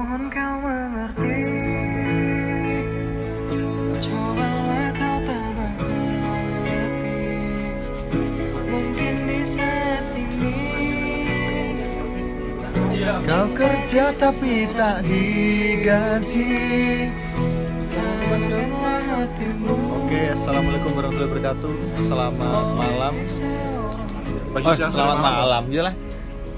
Mohon kau mengerti? Cobalah kau tabah hati. Mungkin di saat ini Kau kerja tapi tak digaji. Oke, Assalamualaikum warahmatullahi wabarakatuh. Selamat malam. Pagi, Oh, selamat malam. Ya lah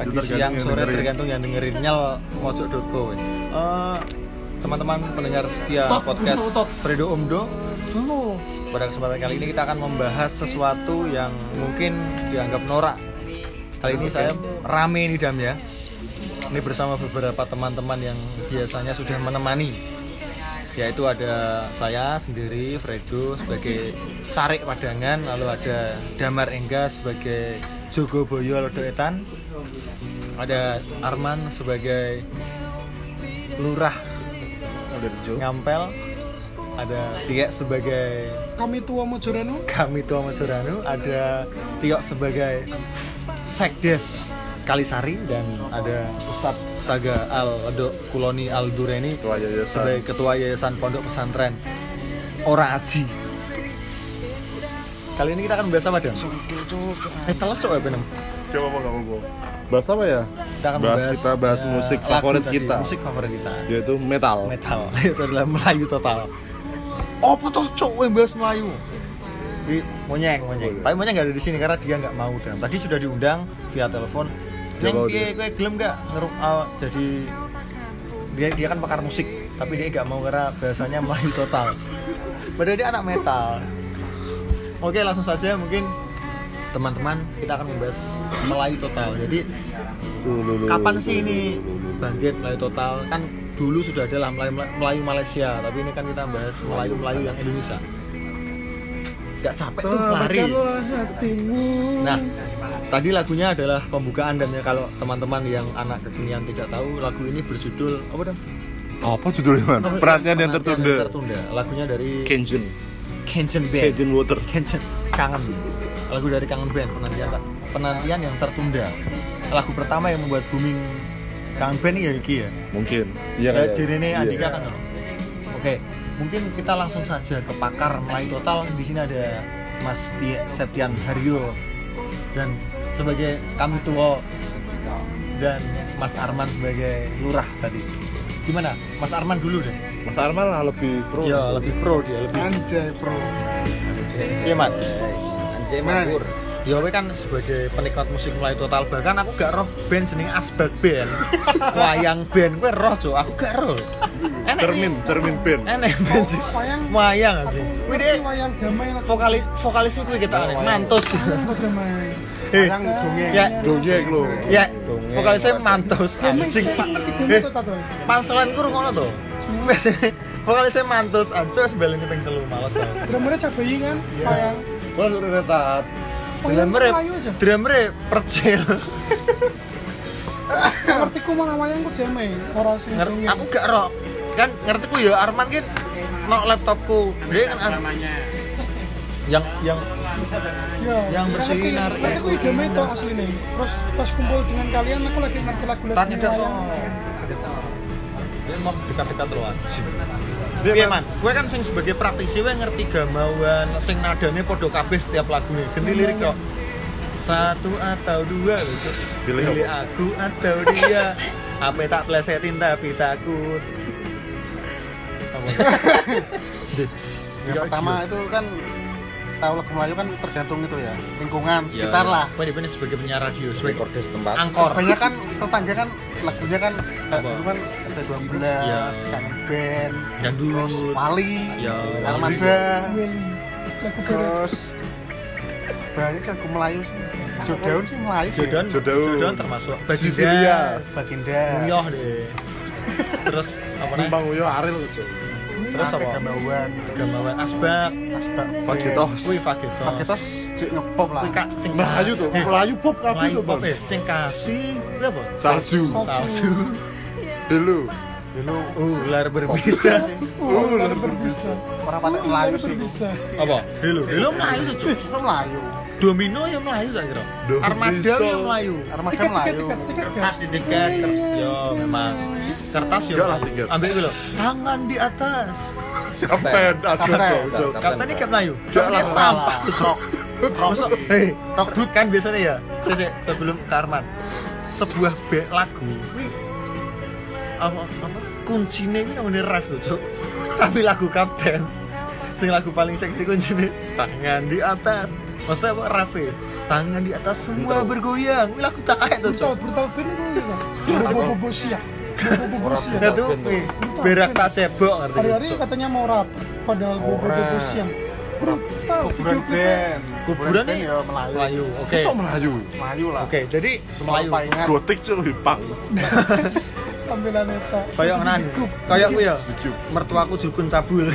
Pagi, siang, yang sore dengerin. tergantung yang dengerin. Nyal Mojok Doko Eh, Teman-teman pendengar setia podcast Fredo Omdo Pada kesempatan kali ini kita akan membahas sesuatu yang mungkin dianggap norak. Kali ini saya rame nih Dam ya. Ini bersama beberapa teman-teman yang biasanya sudah menemani. Yaitu ada saya sendiri Fredo sebagai Carik Padangan. Lalu ada Damar Engga sebagai Jogo Boyo Lodoetan ada Arman sebagai Lurah Ngampel. Ada Tiek sebagai kami tua Mojorano. Kami tua Masuranu ada Tiok sebagai Sekdes Kalisari. Dan ada Ustadz Saga Al Edo Kuloni Al Dureni Ketua yayasan. sebagai ketua yayasan Pondok Pesantren Ora Aji. Kali ini kita akan membahas apa dan? Eh telas cok ya benem. Coba apa nggak mau Bahas apa ya? Kita akan bahas membahas, kita bahas ya, musik favorit tadi, kita, Musik favorit kita. yaitu metal. Metal. Itu adalah Melayu total. Oh betul cok yang bahas Melayu. Di Monyeng, Monyeng. Tapi Monyeng nggak ada di sini karena dia nggak mau dan tadi sudah diundang via telepon. Neng mau piye kowe gelem nggak ngeruk ah, jadi dia dia kan pakar musik tapi dia nggak mau karena bahasanya Melayu total. Padahal dia anak metal. Oke langsung saja mungkin teman-teman kita akan membahas Melayu total. Jadi Dulu, kapan sih ini bangkit Melayu total kan dulu sudah ada lah Melayu, Melayu Malaysia tapi ini kan kita bahas Melayu Melayu yang Indonesia nggak capek tuh lari nah tadi lagunya adalah pembukaan dan ya kalau teman-teman yang anak kekinian tidak tahu lagu ini berjudul apa dong Apa judulnya man? Perhatian yang tertunda. tertunda lagunya dari Kenjin. Kenjen Band Kenjin Water. Kenjen kangen lagu dari kangen band penantian penantian yang tertunda lagu pertama yang membuat booming kangen band ya iki ya Mungkin. Iya ya, kan? ya? Jirene Iya. Andika kan oke mungkin kita langsung saja ke pakar Melayu total di sini ada Mas Tia Septian Haryo dan sebagai kami tua dan Mas Arman sebagai lurah tadi gimana Mas Arman dulu deh Mas Arman lah lebih pro. ya lebih pro dia lebih anjay bro iya man Anjay mabur. Ya kowe kan sebagai penikmat musik Melayu total bahkan aku gak roh band jeneng Asbak Band. Wayang band kowe roh, Cuk. Aku gak roh. Enek Cermin, cermin band. Enek band sih. wayang Wayang sih. Ini deh wayang damai vokalis vokalisnya kuwi kita mantus. wayang kok damai Eh, Wayang dongeng. ya, Dongeng lo. ya, vokalisnya mantus anjing. sih Pak. Eh, Panselan ku ngono to. Biasanya vokalisnya mantus aja sebelum ini ping telu males. drummernya cabai kan wayang Wah, udah retat. wayang Drummer Melayu aja drummer percil. ngerti ku malah wayang kok damai orang sing aku gak roh kan ngerti ku ya Arman kan no laptopku dia kan Ar- yang yang ya yang bersinar ngerti ku itu. damai itu asli nih terus pas kumpul dengan kalian aku lagi ngerti lagu-lagu tanya dong wayang dia mau dekat-dekat terus anjing Dia Iya man- gue kan sing sebagai praktisi gue ngerti gamauan sing nadane podo kabeh setiap lagu nih. Ganti lirik kok. Satu atau dua lucu. Pilih aku atau dia. Apa tak plesetin tapi takut. Yang pertama itu kan tahu lagu Melayu kan tergantung itu ya lingkungan sekitar lah Gue di sebagai penyiar radio, sebagai Rekordes tempat. angkor. banyak kan tetangga kan lagunya kan dulu kan ST12 Iya. kan band Dan dulu Wali Ya, Armada terus banyak lagu Melayu sih Jodaun sih Melayu Jodaun. Jodan termasuk. Baginda, Baginda Munyoh deh. Terus apa namanya? Bang Uyo Aril cuy. Terus apa? Gamauan Gamauan Asbak, Asbak Fagitos. Wih Fagetos. Fagetos cik ngepop lah kak sing Melayu tuh, Melayu pop kabeh Melayu tuh, pop. Sing kasih kuwi apa? Salju. Salju. Dulu. dulu Ular berbisa. oh ular berbisa orang pakai Melayu ular sih berbisa apa? Hello. Hello Melayu tuh, Melayu domino yang melayu tak kira? Armada yang melayu. Armada tiket tiket Melayu. tiket tiket. Kertas di tiket yo memang. Kertas yo. Ambil dulu. Tangan di atas. Kapten, ada Kapten. kapten ini kayak melayu? Lah. sampah tuh cok? Masuk, hei, rock dut kan biasanya ya? Se- sebelum ke Arman sebuah band lagu. Apa, apa? Kuncinya ini namanya ref tuh cok. Tapi lagu kapten. Sing lagu paling seksi kuncinya tangan di atas maksudnya apa? Ya? tangan di atas semua bergoyang. Ini lagu tak kayak tuh brutal brutal band itu ya kan bobo bobo siap bobo tuh, wih, berak tak cebok ngerti hari-hari katanya mau rapat padahal bobo bobo siang brutal Kuburan video klipnya. band. Kuburan nih ya? Melayu. Melayu, oke. Masa Melayu? Melayu lah. Oke, jadi Melayu. Gotik. Gotik cuy, pang. tampilan eta. Kayak nan kayak aku ya? Mertuaku jurkun cabul.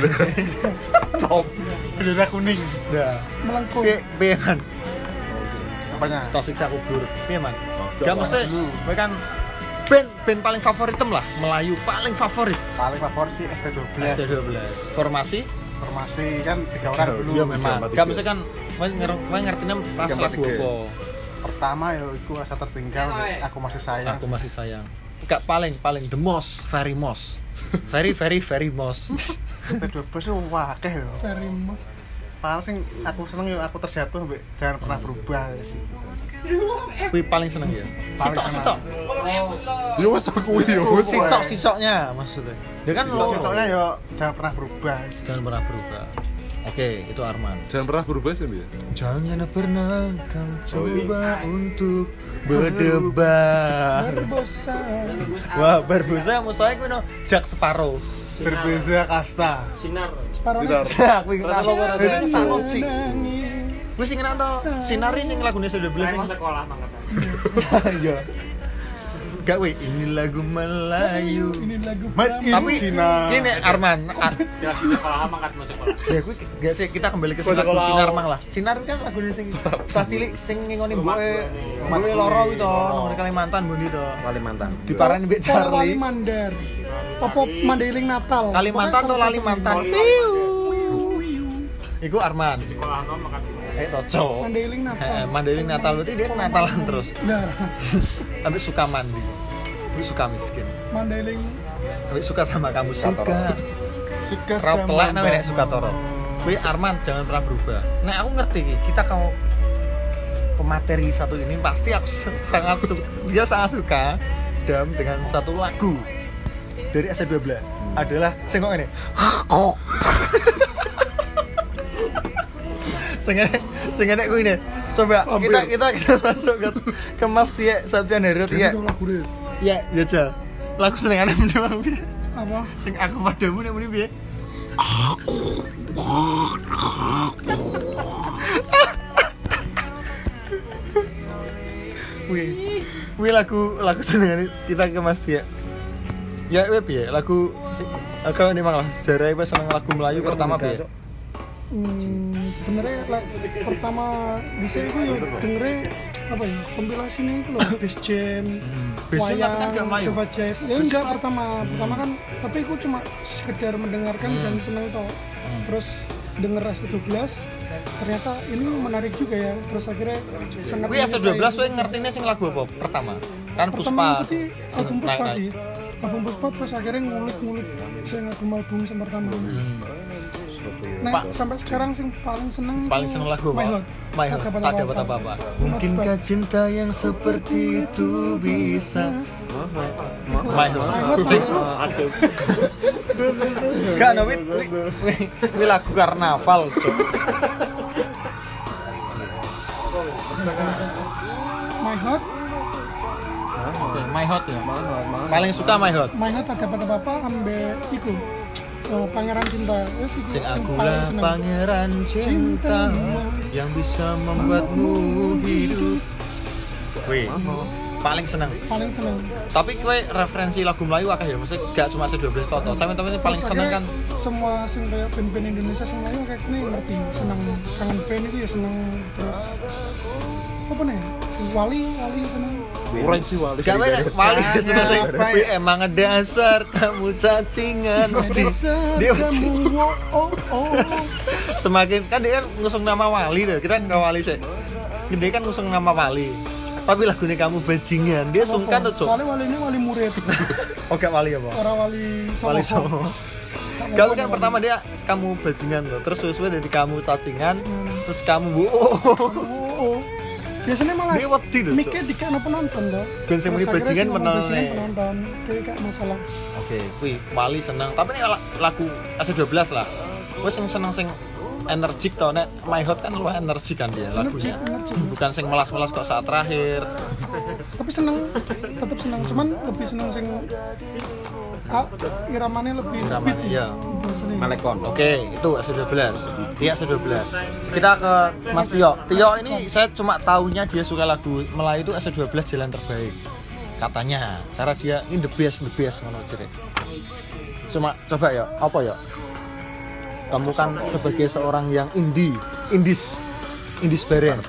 Top. Bendera kuning. nah melengkung. Piye piye man? Apanya? tos siksa kubur. Piye man? Enggak gak mesti. Kowe kan band band paling favoritem lah. Melayu paling favorit. Paling favorit sih ST12. ST12 formasi? Formasi kan tiga orang dulu. iya memang. Gak mesti kan kowe nger- kowe ngertinya pas lagu apa? Pertama ya iku rasa tertinggal. Aku masih sayang. aku masih sayang. Gak paling paling. The most very most. Very very very most. ST12 itu wakeh ya. very much Paling sing aku seneng ya aku terjatuh mbek jangan pernah berubah ya sih. kuwi paling seneng ya? Sitok sitok. Ya wes aku ya wes. sicok sicoknya maksudnya. Dia kan lo Sosoknya ya jangan pernah berubah. sih. jangan pernah berubah. Oke itu Arman. Jangan pernah berubah sih, ya. jangan pernah kau coba untuk berdebar. Berbosan wah berbusa musuhnya gue no jak separuh Berbeza kasta. separuh Sinar. jak gue kita Rata-rata itu ke sana sih gue sing tau sinari sing lagunya sudah beli sing sekolah banget iya gak weh ini lagu Melayu. Ini lagu in tapi Cina. ini Arman Ar jelas sekolah mangkat masuk sekolah ya gue gak sih kita kembali ke Sekolah. lagu sinar mang lah sinar kan lagunya sing cah cilik sing ngingoni boe boe loro gitu. Nomor Kalimantan bundi to Kalimantan. di parani mbek Pola Wali Charlie. Mandar apa Mandailing Natal? Kalimantan atau salah Lali satu Mantan Iku Arman. Sekolah no mangkat Eh toco Mandailing Natal. Eh, Mandailing Natal. Berarti dia Natalan terus? Nah. Tapi suka mandi. Tapi suka miskin. Mandailing. Tapi suka sama kamu. Suka Suka. Raup telak sama namanya nek suka toro. Wih Arman jangan pernah berubah. Nah aku ngerti Ki, kita kalau pemateri satu ini pasti aku sangat su- dia sangat suka dam dengan satu lagu. Dari S12 adalah sengok ini Sengaja, sengaja gue ini. Coba kita kita kita masuk ke, ke Mas Tia Sabtian Herut ya. itu lagu deh Ya, ya Jal. Lagu senengan menang piye? apa Sing aku padamu nek muni piye? Wih, wih lagu lagu senengan kita ke Mas Tia. Ya, wih piye? Lagu kalau ini malah sejarah ibu seneng lagu Melayu pertama piye? Hmm, sebenarnya like, pertama sini aku ya dengerin apa ya kompilasinya itu loh Best Jam kan Wayang, Melayu. Java Jive. Ya enggak pertama. Pertama kan tapi aku cuma sekedar mendengarkan dan seneng toh. Terus denger S12 ternyata ini menarik juga ya. Terus akhirnya sangat Wih, S12 menyukai- wih ngertinya sing lagu apa? Pertama. Kan pertama Puspa. itu sih album Puspa sih. Album Puspa terus akhirnya ngulik-ngulik sing album-album pertama nah sampai sekarang sing paling seneng paling seneng lagu My? Heart. My Heart, tak dapat apa-apa. Mungkinkah cinta yang seperti itu bisa My Heart. Sing Gak no, wih, wih, wih, wih lagu karnaval, cok. My Heart Oke, My Heart ya. Paling suka My Heart. My Heart tak dapat apa-apa ambil iku eh, Pangeran Cinta. Sing sing akulah pangeran cinta yang bisa membuatmu hidup. Wih, paling seneng. paling seneng. Tapi kue referensi lagu Melayu akeh ya, maksudnya gak cuma C12 toto. Saya temen ini paling Terus seneng kan? semua sing kayak band-band Indonesia sing lain kayak ini ngerti seneng. Kangen band itu ya seneng. Terus apa nih? Wali Wali seneng Kurang sih wali. Gak mana, wali. Wih, emang dasar kamu cacingan. Dia kamu. Oh oh oh. Semakin kan dia kan ngusung nama wali tuh. Kita nggak wali sih. Gede kan ngusung nama wali. Tapi lagunya kamu bajingan. Dia sungkan tuh soalnya wali ini wali murid. Oh gak wali apa? Orang wali wali songo Kalau kan pertama dia kamu bajingan tuh, terus sesuai dari kamu cacingan, terus kamu bu, oh, oh, oh. Biasanya malah wedi tuh. mikir di kayak penonton tuh Ben sing muni bajingan penonton penonton kayak masalah Oke, wih, wali senang. Tapi ini la- lagu AC12 lah. Gue sing seneng sing energik tau nek My Hot kan lu energik kan dia lagunya. Bukan sing melas-melas kok saat terakhir. tapi seneng tetap seneng cuman lebih seneng sing ah, iramanya lebih Iramanya, beat iya. biasanya. Malekon. Oke, itu AC12. Dia AC12. Kita ke Mas Tio. Tio ini saya cuma tahunya dia suka lagu Melayu itu AC12 jalan terbaik. Katanya, karena dia ini the best, the best ngono jere. Cuma coba ya, apa ya? Kamu kan sebagai seorang yang indie, indies, indies bareng.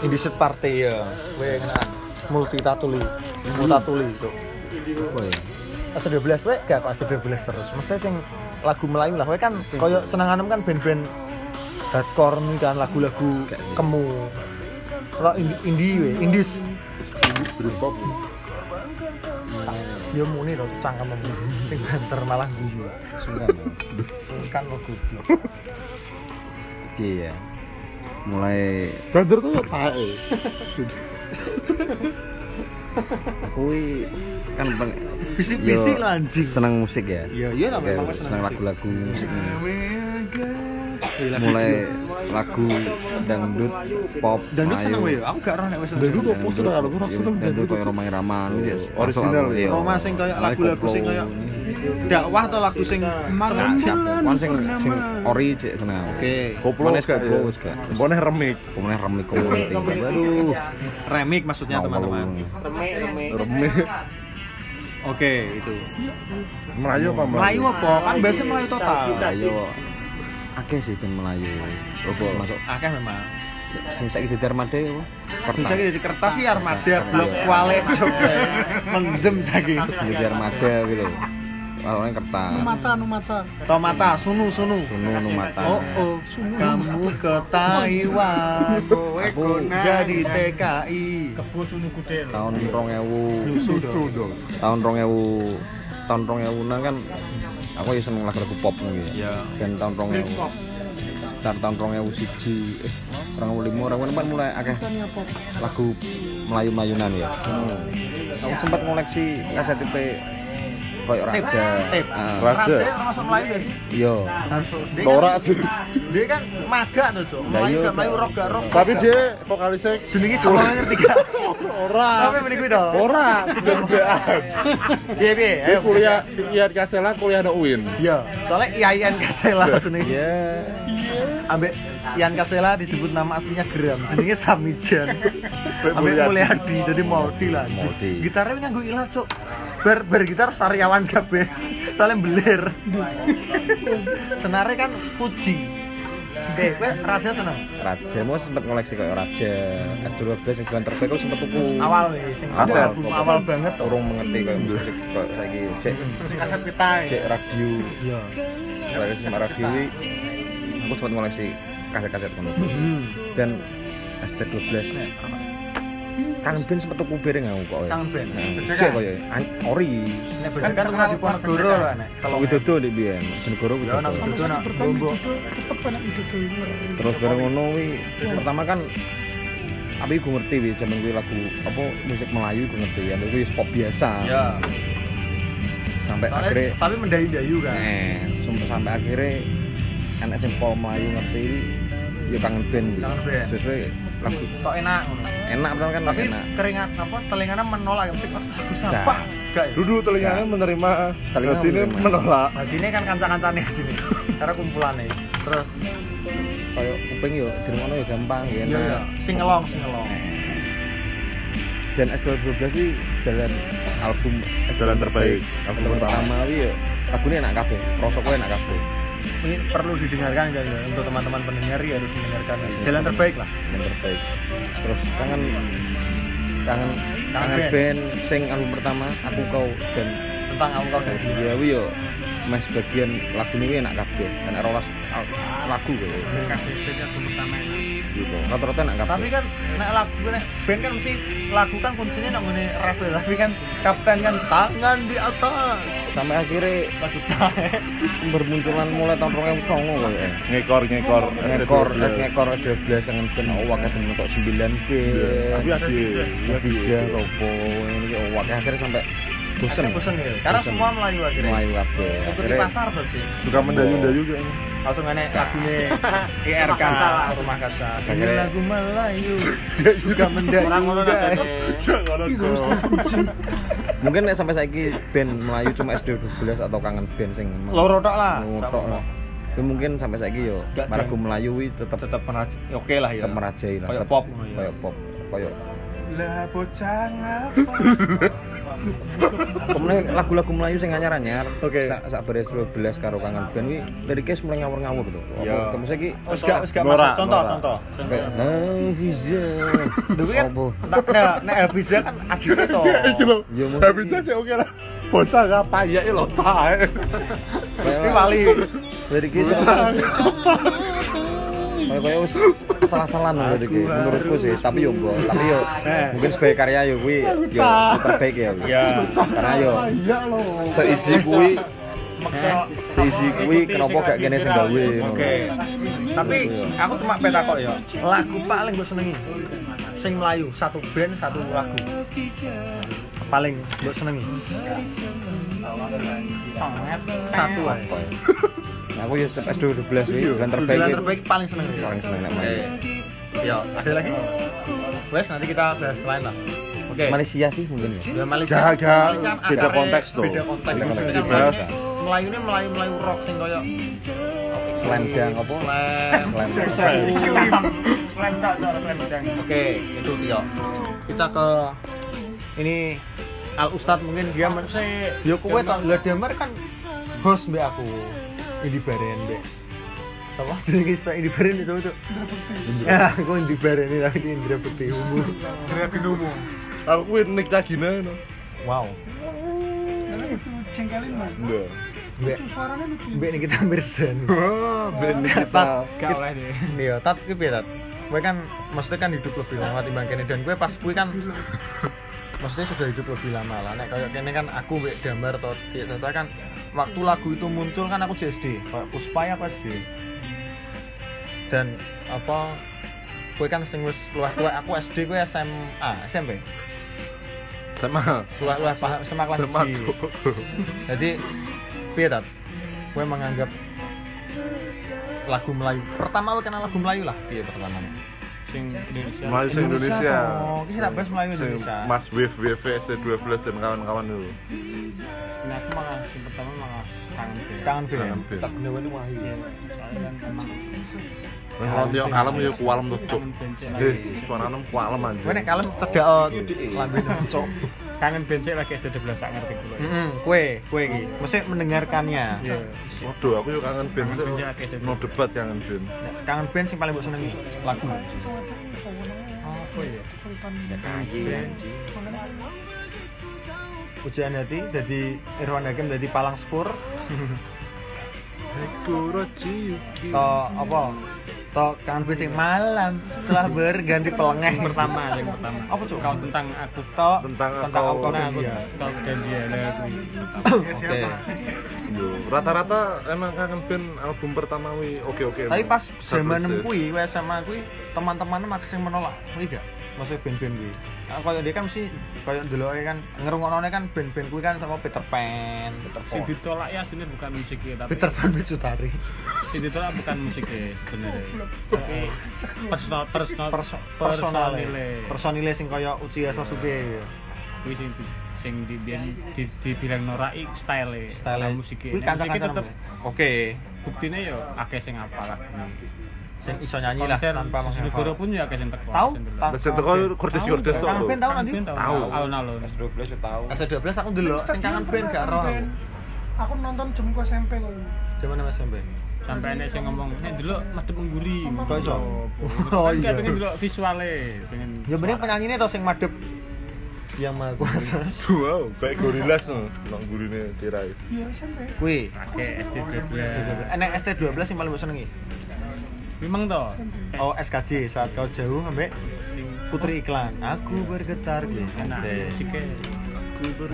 Indies party ya. Weh kenaan. Multi tatuli, multatuli itu. AC12 wae gak kok AC12 terus. Mesti sing lagu Melayu lah. Wae kan koyo senenganem kan band-band hardcore nih kan lagu-lagu kemu. Kalau indie, indie we, indies. Britpop. Ya muni lho cangkem sing banter malah guyu. Sungkan lo goblok. Iya. Mulai Brother tuh tae. kui kan Bisik-bisik lah anjing. senang musik ya. Iya, iya lah memang senang seneng musik. lagu-lagu musik ini. Mulai lagu dangdut, pop, Dan lu Melayu. seneng wae. Aku gak roh nek wis Dan itu kok poster aku Iya, seneng dangdut kayak Romai Raman, iya, Original, iya. Roma sing kayak lagu-lagu sing kayak dakwah atau lagu sing bulan Kan sing sing ori cek seneng. Oke, Koplo Manes gak koplo ya? wis gak. Pokoknya remik. Kemudian remik. Waduh. remik maksudnya teman-teman. malu. Remik. Oke, itu. Melayu apa Melayu apa? Kan biasanya Melayu total. Melayu. Akeh sih band Melayu. Opo masuk Akeh memang. sing saiki dadi armada ya. Bisa jadi kertas sih armada blok kuale. Mendem saking. Sing dadi armada kuwi lho. Awalnya kertas. numata numata. Tomata, sunu sunu. Sunu numata. Oh oh, kamu ke Taiwan, Aku jadi TKI. tahun 2000 Susu dong. tahun 2000 tahun 2000 kan aku ya seneng lagu-lagu pop nih Ya. dan tahun 2000 sekitar tahun 2000 siji. Eh 2005 orang kan mulai akeh ya lagu Melayu-Melayunan ya. Aku sempat ngoleksi kaset tipe koyo Raja tip. Ah, Raja. Raja termasuk Melayu gak sih? iya Dia kan, Norak sih. dia kan maga tuh, Cok. Melayu iya, gak Melayu rock gak rock. Tapi dia vokalisnya jenenge sama nggak ngerti gak? ora. Tapi mending kuwi to. Ora, beneran. Piye piye? Dia Ayo. kuliah Ian Kasela kuliah ada UIN. Iya, soalnya Ian Kasela jenenge. iya Ambek Ian Kasela disebut nama aslinya Gram, jenenge Samijan. Ambek Mulyadi. Jadi Maudi lah. Gitarnya nganggo ilah, Cuk. Bar bar gitar sariawan kabeh. Soalnya beler. Senare kan Fuji. Eh, kowe rasanya seneng. Raja mau sempat ngoleksi koyo Raja S12 yang jalan terbaik aku sempat tuku Awal nih, sing Aset. album awal banget orang mengerti kayak musik kayak saiki cek Sing kaset pita. cek radio Iya. sama radio aku sempat ngoleksi kaset-kaset kan Hmm. dan ST12 kangen band sempat tuku bareng aku kok ya. Kangen band. Nah, cek kan- koyo an ori Nek biasanya kan terkenal di Ponegoro lah nek. Kalau Widodo di biyen Jenegoro Ya, nak Widodo Widodo bertahan Bombo. tuh terus bareng ngono wi pertama kan tapi gue ngerti wi zaman gue lagu apa musik Melayu gue ngerti ya gue pop biasa Ya. sampai Soalnya akhirnya tapi mendayu-dayu kan. eh sampai sampai akhirnya anak sing pol Melayu ngerti ya kangen band band. sesuai lagu Kok enak ngono. enak betul kan Tapi enak keringat apa telinganya menolak musik oh, lagu sampah. Gak ya? Dulu telinganya menerima, Telinga hati ini menolak. Nah, ini kan kancan-kancane sini. Karena kumpulannya. Terus kayak kuping yo di rumah yo gampang ya iya iya, enak singelong singelong. dan S12 sih jalan album Jalan terbaik. album pertama wi yo lagunya enak kabeh prosoknya enak kabeh Ini perlu didengarkan ya, ya. untuk teman-teman pendengar ya harus mendengarkan. Jalan terbaik lah. yang terbaik terus kangen kangen kangen band. band sing album pertama aku kau dan tentang aku kau dan dia ya wi yo mas bagian lagu ini enak kabeh. Kan rolas lagu kaya KDP itu album pertama enak. gitu rata-rata enak kabeh. Tapi kan nek lagu nih band kan mesti lagu kan kuncinya nang ngene ya. tapi kan kapten kan tangan di atas. Sampai akhirnya lagu tae. bermunculan mulai tahun 2009 kaya ngekor ngekor. Ngekor ngekor 12 kangen ben awak kadang untuk 9 B tapi ada bisa ropo ini awak. Akhirnya sampai bosen. Bosen ya. Karena Bosen. semua melayu akhirnya. Melayu kabeh. Ikuti pasar tuh sih suka mendayu-dayu kan langsung aneh lagunya IRK rumah kaca ini lagu Melayu suka mendayu mungkin nek sampai saiki band Melayu cuma SD 12 atau kangen band sing loro tok lah ngotok lah. tapi mungkin sampai saiki yo lagu Melayu tetep tetap meraj oke lah ya. tetep merajai lah Kayak Tetep- pop. kayak pop kayak lah bocah ngapa Kemudian lagu-lagu Melayu sing anyar-anyar. Oke. Sak sak beres 12 karo kangen band wi liriknya mulai ngawur-ngawur gitu. Iya. Apa kamu saiki wis gak wis gak masuk. Contoh contoh. Hafiza. Dulu kan nek nek nek Elvisa kan adiknya toh. Iki lho. Ya, mungkin tapi saja oke lah. Bocah ngapa ya lo tae ini wali. Liriknya cuma kayak kayak wis salah-salah loh liriknya menurutku sih. Tapi yo mbok, tapi yo Eh. mungkin sebagai karya yo kuwi yo terbaik ya. ya. Karena yo seisi kuwi seisi kuwi kenapa gak kene sing gawe oke. Tapi aku cuma peta kok ya lagu paling gue senengi. Sing Melayu satu band satu lagu. Paling gue senengi. Satu Nah, aku ya tetep S12 wi, jalan terbaik Jalan terbaik paling seneng Paling seneng nek. Melayu. Ya, ada lagi? Wes, nanti kita bahas lain lah. Oke. Malaysia sih mungkin ya. Ya, Malaysia. Gak, gak. Malaysia Beda konteks tuh. Beda konteks. Beda konteks. Dibahas. Melayu ini Melayu Melayu rock sing koyo Selendang apa? slam. Selendang. Slam tak slam bidang. Oke, itu Tio. Kita ke ini Al Ustad mungkin dia men Yo kowe tau lah Damar kan host mbak aku. Ini mbak. Sama jenenge istilah ini baren itu cuk. Ya, aku di ini tapi di Indra Bekti umum. Indra Bekti umum. aku kuwi nik Dagina no Wow. Itu jengkelin mah. Nggak. Mbak, Lucu suaranya lucu. mbak ini kita bersen. Wah, band kita Gak oleh deh. Iya, tat piye tat? Kowe kan maksudnya kan hidup lebih lama timbang kene dan gue pas gue kan maksudnya sudah hidup lebih lama lah. Nek kayak kene kan aku mbek gambar atau kayak Tata kan waktu lagu itu muncul kan aku JSD, kayak Puspa ya aku SD. Dan apa gue kan sing wis luwih tuwek aku SD gue SMA, SMP. sama Luwih luwih paham SMA kelas Jadi piye tat? Gue menganggap lagu Melayu. Pertama gue kenal lagu Melayu lah. Piye pertamanya? Sing Indonesia. Melayu se Indonesia Oh, kita tak bahas Melayu Sing Indonesia. Mas Wave WV C12 dan kawan-kawan itu Nah, aku malah sing pertama malah kangen deh. Kangen band. Tak bener ini wahyu. Soalnya kan emang kalau tiap kalem ya kualem tuh cuk eh suara kualem aja Gue nek kalem cedak oh, lambene cok. Kangen band sih lagi SD 12 sak ngerti kulo. Heeh, kue, kue iki. Mesti mendengarkannya. Iya. waduh aku juga kangen lagi sih SD no debat kangen band Kangen band sing paling mbok senengi lagu. Apa ya? Ujian hati dari Irwan Hakim dari Palang Spur. To apa? To kangen band sing malam telah berganti pelengeh. Yang pertama, yang pertama. Apa, Cuk? Kau tentang aku. To Tentang tentang aku. aku dan aku dia. kau dan dia aku. Oke. Rata-rata emang kangen band album pertama wi oke oke Tapi pas zaman wes SMA kuwi teman-teman maksa menolak. Gak? Maksudnya band-band kuwi. Nah, kayak dia kan mesti kayak dulu kan ngerungokno kan band-band kuwi kan sama Peter Pan, Peter Sing Pan. ditolak ya sini bukan musiknya tapi Peter Pan Bicutari. sing ditolak bukan musiknya sebenarnya. Tapi personal personal Perso personalile. personale. Personile sing kaya Uchiha Sasuke. Kuwi sing di, sing di, di, di, dibilang norai style Style musiknya. kuwi Nah, tetep Oke. buktinya yo akeh sing apal lah. Sing iso nyanyi lah tanpa Negoro menghafal. pun ya sing teko. Tahu? delok. Legend teko Kurdes Kurdes tuh Kangen tahu nanti? Tahu. Alun-alun. S12 yo tahu. S12 aku dulu sing kangen band gak roh. aku. Nonton jemku SMP kok. Nama SMP. Sampai enek sing ngomong, "Eh dulu madhep mengguri." Kok iso? Oh Oh, iya. pengen dulu visualnya, pengen. Ya bener penyanyinya tau sing madep yang maha kuasa wow kayak gorilas no nang gurine tirai iya SMP kuwi Oke, SD 12. enek ST12 yang paling senengi Memang toh. oh SKJ saat kau jauh ambek Sing putri iklan aku bergetar gitu Oke.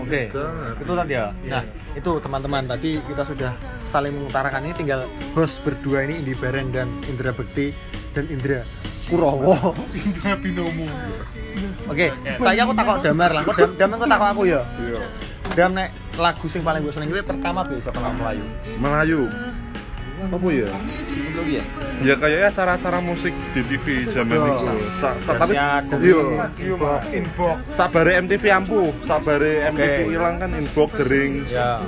Oke, itu tadi ya. Nah, itu teman-teman tadi kita sudah saling mengutarakan ini tinggal host berdua ini Indi Baren dan Indra Bekti dan Indra Kurowo. Indra Binomo. Oke, saya aku takut damar lah. Kok dam, damar kok takut aku ya? iya Dam nek lagu sing paling gue seneng itu pertama biasa kenal Melayu. Melayu apa ya? Ya? ya kayaknya acara-acara musik di TV zaman itu. Sa, sa, tapi iya. Inbox. sabare MTV ampuh. Sabare MTV hilang kan inbox kering Ya,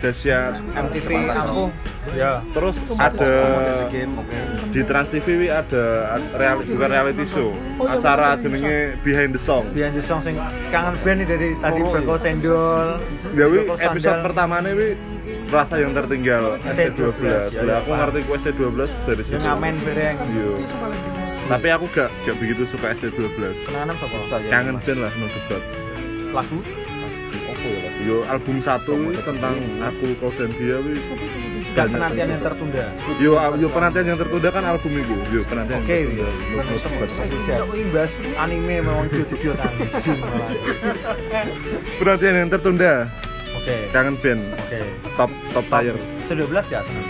dahsyat MTV aku. Ya. terus ada di Trans TV ada ad- reali- bukan reality show. Acara jenenge Behind the Song. Biar di song sing kangen band nih dari tadi Beko Cendol. ya wi Beko episode pertamanya wi rasa yang tertinggal SC12, SC12 ya, lah ya, aku ngerti ku SC12 dari Yang situ. ngamen bareng. Iya. tapi aku gak gak begitu suka SC12 Senangan sapa? kangen band lah no debat Lagu? Apa ya yo album satu tentang aku kau dan dia wi dan banyak penantian yang tertunda. yo yo penantian yang tertunda kan album itu. Yo penantian Oke. Sejak imbas anime memang malah. penantian yang tertunda Oke. kangen band Oke. top top tier Se-12 gak seneng?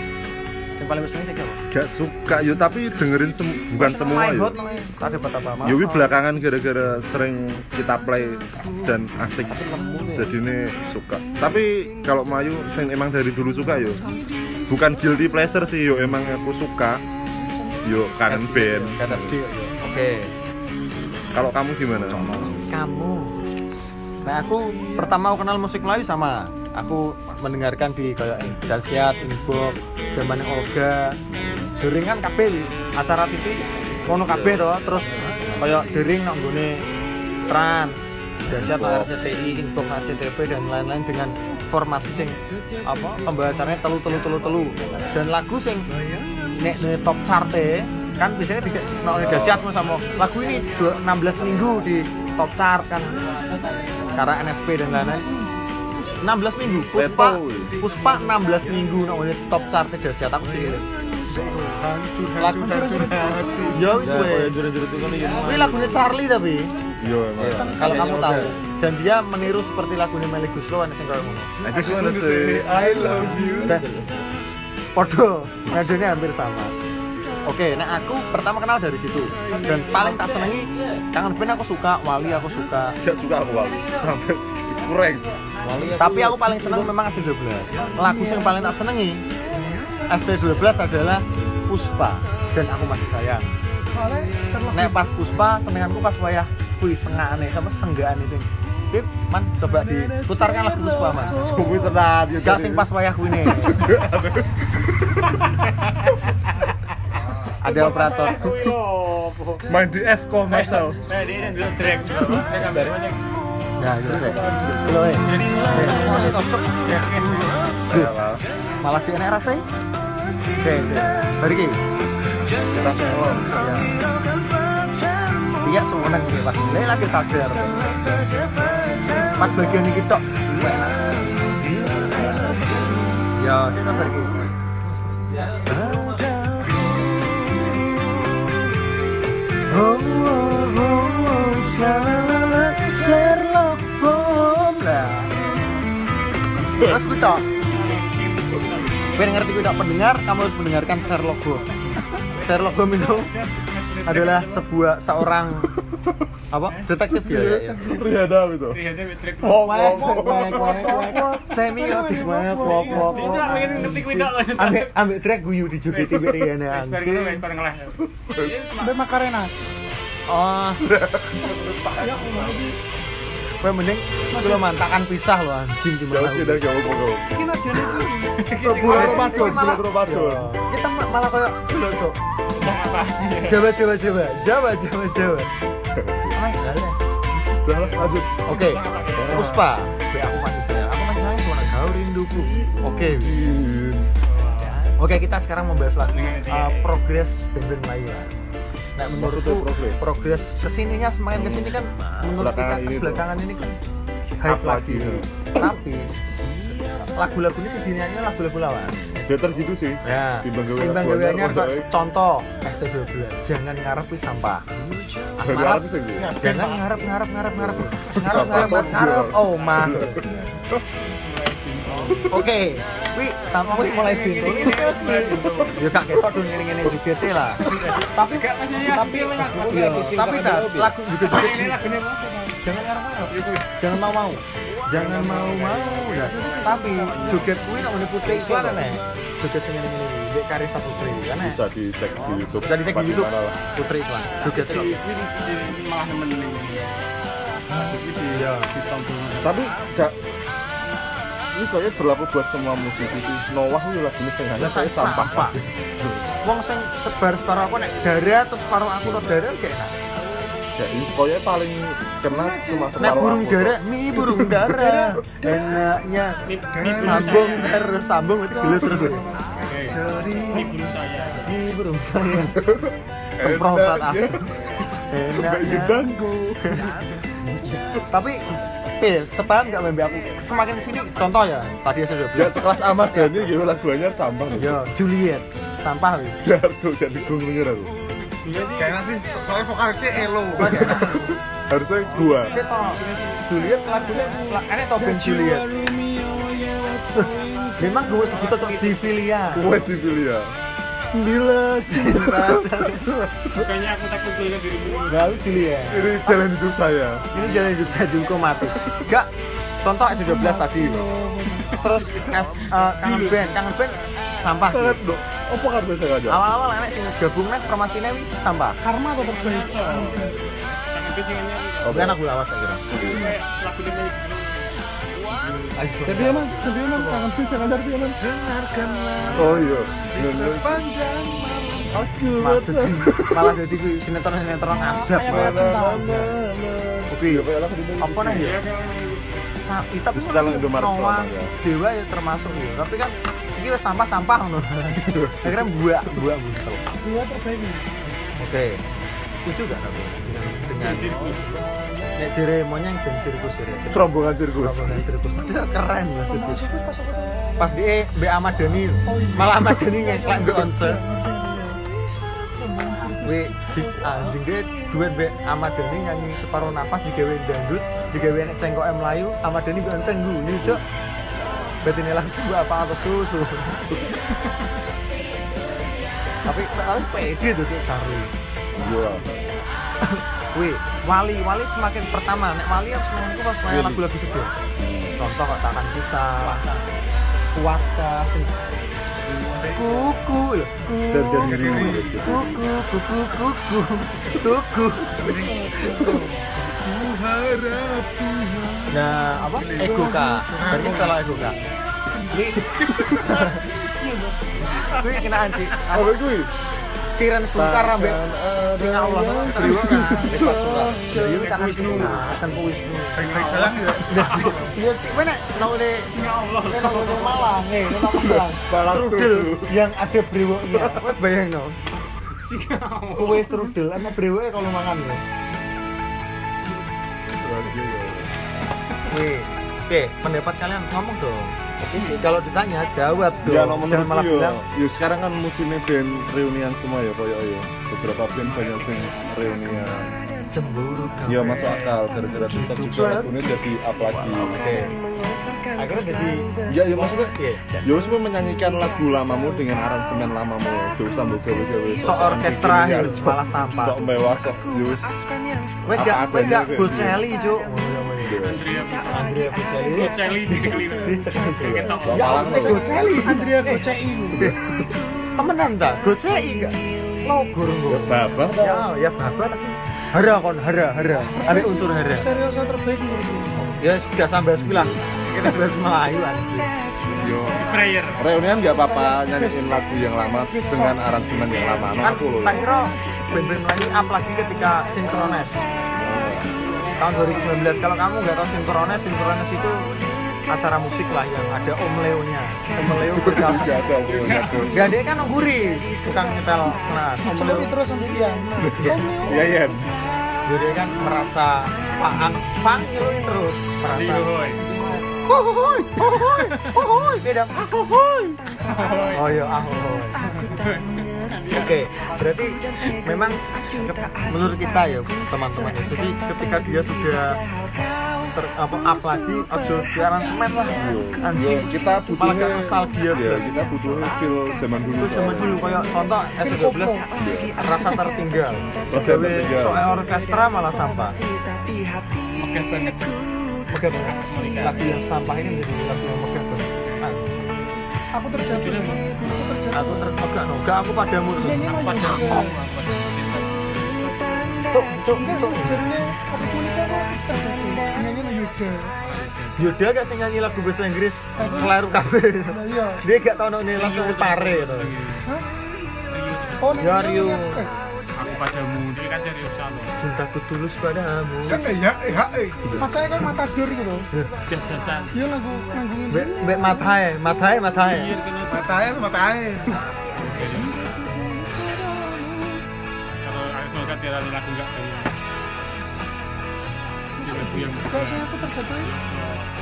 Yang paling seneng sih gak suka yo tapi dengerin sem- bukan semua yo namanya. Ada apa apa Yo belakangan gara-gara sering kita play dan asik jadi ini suka tapi kalau Mayu sing emang dari dulu suka yo bukan guilty pleasure sih yo emang aku suka yo kangen band. Oke. kalau kamu gimana Kamu. Nah aku pertama aku kenal musik Melayu sama aku mendengarkan di kayak Dahsyat, Inbox, zaman Olga, Dering kan kabeh wi. acara TV ono kabeh to, terus kayak Dering nang Trans, nang RCTI, Inbox RCTV dan lain-lain dengan formasi sing apa pembahasannya telu telu telu telu. Dan lagu sing nek nek top charte kan biasanya tiga no dahsyat ngono sama lagu ini dua- 16 minggu di top chart kan karena NSP dan lain-lain. 16 minggu. Puspa. Puspa 16 minggu no, top chart dahsyat aku sih lagu ya wis we jurut-jurut itu kan iya lagunya Charlie tapi. Yo emang kalau kamu tahu. dan dia meniru seperti lagunya Melly Guslo ana sing kaya ngono. I just wanna say I love you. Podo. Nadanya hampir sama oke nah aku pertama kenal dari situ. Dan paling tak senengi kangen band aku suka wali aku suka. Gak suka aku Wali. sampai kurang. Tapi aku paling seneng memang SC12 lagu yang paling tak senengi SC12 adalah Puspa. Dan aku masih sayang. Nek pas Puspa senenganku pas wayah kui sengane sama senggaane sing Bib, man coba diputarkan lagu Puspa man. Suwi tenan yo Gak sing pas wayah kuwi Ada operator. main di F kok Marcel Nah, dia dulu track. Nah, terus ya. Kilo eh. Masih cocok. Malah si enek Rafe. Si, si. Bari ki. kita semua Ya. Iya sewenang ki pas ini lagi sadar. Pas bagian tok. enak. Ya, sih bar ki. Oh. Terus gue. Biar ngerti gue tok pendengar, kamu harus mendengarkan Sherlock Holmes. Sherlock Holmes itu adalah sebuah seorang apa? Detektif ya, ya, ya. Itu? Semiotik cuma pengen tok. ambek ambek track guyu di tiba bareng lah. Sampai Makarena. oh Kowe mending kalau mantakan pisah lo anjing jauh gimana sih. Dari jauh kok Ini bulan Ramadan bulan Ramadan kita ma- malah kayak. Jawa Jawa Jawa. Jawa Jawa Jawa. Apa ya? Lale. Udah lah, lanjut Oke, Puspa. Be, aku masih sayang. Aku masih sayang sama kau rinduku. Oke. Oke, kita sekarang membahas lagu uh, progres band-band lah. Nah, menurutku progres? ke sininya semakin ke sini kan menurut kita belakangan ini kan hype lagi. lagi. Tapi lagu-lagu ini sih dinyanyi lagu-lagu lawas. Better gitu sih. Ya, Timbang gawe timbang gawe anyar, kok contoh ST12 jangan ngarep wis sampah. Asmara gitu. jangan ngarep ngarep ngarep ngarep ngarep Sampah ngarep ngarep juga. oh mah. Oke, wi sampai wih, mulai bintu ini kan wis Ya gak ketok dong ngene-ngene juga sih lah. Tapi tapi iya, tapi tak lagu juga juga jangan ngarep ngarep jangan mau mau jangan mau mau ya tapi joget kuwi nek ngene putri iklan nek. Joget sing ngene ngene iki Dek Karisa Putri kan Bisa dicek di YouTube. bisa dicek di YouTube. Putri iklan joget kok malah nemen ini iya. Tapi gak ini kayaknya berlaku buat semua musisi sih. Noah itu lagunya sing hanya saya sampah. wong sing sebar separuh aku nek dara terus separuh aku to dara gak enak Ya ini kayaknya paling kena cuma nek separuh burung dara mi burung dara enaknya sambung terus sambung itu dulu terus. Ini belum saya. Mi burung saya. Temproh saat asik Mbak enaknya. Tapi eh sepaham gak mbak? Aku semakin sini contoh ya tadi saya sudah Ya bilang. sekelas Ahmad Dhani gitu lagu anyar sampah. ya Juliet. Sampah Biar tuh jadi gungungnya aku. Kayaknya sih, soalnya vokalisnya Elo. Harusnya gua. saya tau Juliet lagunya la- enak tau band Juliet. Memang gue sebut tuh Sivilia. Gue sih pilih ya. Bila bukannya aku takut dengan dirimu Lalu Juliet. Ini jalan hidup saya. ini jalan hidup saya dihukum mati. Gak contoh S12 tadi. Terus S eh, kangen band kangen band sampah. Dong. Apa kan bisa aja? awal-awal enak sing gabung nek formasinya wi sampah karma atau jangan bisingannya bukan aku lawas saya ini Sedih emang, sedih emang, kangen pin saya ngajar dia emang. Oh iya. Nenek. Aku malah jadi malah jadi gue sinetron sinetron asap oke Iya, kayak lagu ini. apa nih ya tapi Di setelah menurutku Indomaret Noah ya. dewa ya termasuk ya tapi kan ini wes sampah sampah ngono. Saya kira buah buah buntel dua terbaik. Oke. Setuju gak kamu dengan dengan sirkus. Nek jere monyeng ben sirkus ya Rombongan sirkus. Rombongan sirkus. Padahal keren maksudnya pas di Mbak Ahmad Dhani. Malah Ahmad Dhani ngeklek Mbak Once di anjing deh duet Mbak Ahmad Dhani nyanyi separuh nafas digawe dangdut digawe nek cengkok Melayu Ahmad Dhani Mbak Once guyu cok berarti ini lagu apa? Atau susu. Tapi tapi pede tuh cok Charlie Iya. Wih, wali wali semakin pertama. Nek wali yang senengku pas main lagu-lagu sedih. Contoh kok takkan kisah, puaska, sing- kuku kuku, kuku, kuku, kuku, kuku. Nah, apa? Ego kak. Berarti setelah ego kak. Wih, wih kena anjing. Apa gue? Siren sungkar ambek Takkan ada sing Allah. Beriwa kan kita kan bisa tanpa wisnu. Baik-baik sayang ya. Iya sih mana? Nang ne ne nang ne Malang nih. Nang Malang strudel strudel. yang ada brewoknya. Wes bayang no kue strudel ana brewoknya kalau mangan lo Wih, oke, pendapat kalian ngomong dong. Kalau ditanya jawab dong. Ya nomor Jangan malah yo, bilang yo sekarang kan musimnya band reunian semua ya koyo yo. Beberapa band banyak sing reunian. cemburu kau. Ya masuk akal gara-gara TikTok juga lagunya jadi up lagi. Oke. Akhirnya jadi Ya ya maksudnya ya wis mau menyanyikan lagu lamamu dengan aransemen lamamu. Usah mbok gawe-gawe. sok orkestra ya malah sampah. Sok mewah sok wis. Wes gak Apa wes gak Bocelli, Cuk. Andrea Bocelli Bocelli dicekelin Ya, wes Bocelli. Andrea Gocei Temenan ta? Bocelli gak? Lo gurung Ya babah. Ya, ya tapi hara kon hara hara. Ada unsur hara. serius terbaik menurutku Ya gak sampai sekolah. Kita bahas Melayu anjing. Yo prayer reunian gak apa-apa nyanyiin lagu yang lama dengan aransemen yang lama. Kan aku loh. tak kira band-band Melayu up lagi ketika sinkrones. Tahun 2019 kalau kamu nggak tahu sinkrones, sinkrones itu acara musik lah yang ada Om Leo-nya. Om Leo bergabung. Gak ada obrolan aku. Dan dia kan ngguri, tukang nyetel kelas. Om Leo. Terus sampai iya Iya iya. Jadi dia kan merasa Faang, Faang nyeluin terus merasa. Hohoi. Hohoi, hohoi, beda hohoi. Oh iya, ah, Oke, berarti memang menurut kita ya teman-teman ya. Jadi ketika dia sudah ter, apa up lagi, ojo di aransemen lah. Anjing. Ya, kita Malah butuhnya gak nostalgia ya, kita butuhnya feel zaman dulu. Itu zaman dulu kayak contoh S12 rasa tertinggal. Rasa Gawe tertinggal. soal orkestra malah sampah. Oke banget. Megah banget. Lagu yang sampah ini menjadi lagu yang megah banget. Anjing. aku terjatuh aku terjatuh Aku ter oh, no. Gak, aku padamu pada Iya. aku pada Tuk, tuk, tuk. Yuda gak sih nyanyi lagu bahasa Inggris Kelaru kafe iya Dia gak tau ini langsung pare gitu. Hah? oh nyanyi padamu, dia kan seriusan loh. Cintaku tulus padamu. Kan eh ya. Eh ha, eh. Macanya kan matador gitu loh. Jas-jasan. iya lagu lagu ini. Mbak Mbak Matai, Matai, Matai Iya, kena mata air mata air kalau aku kan tiada lagu enggak kayak Ini lagu yang kalau saya aku terjatuh ini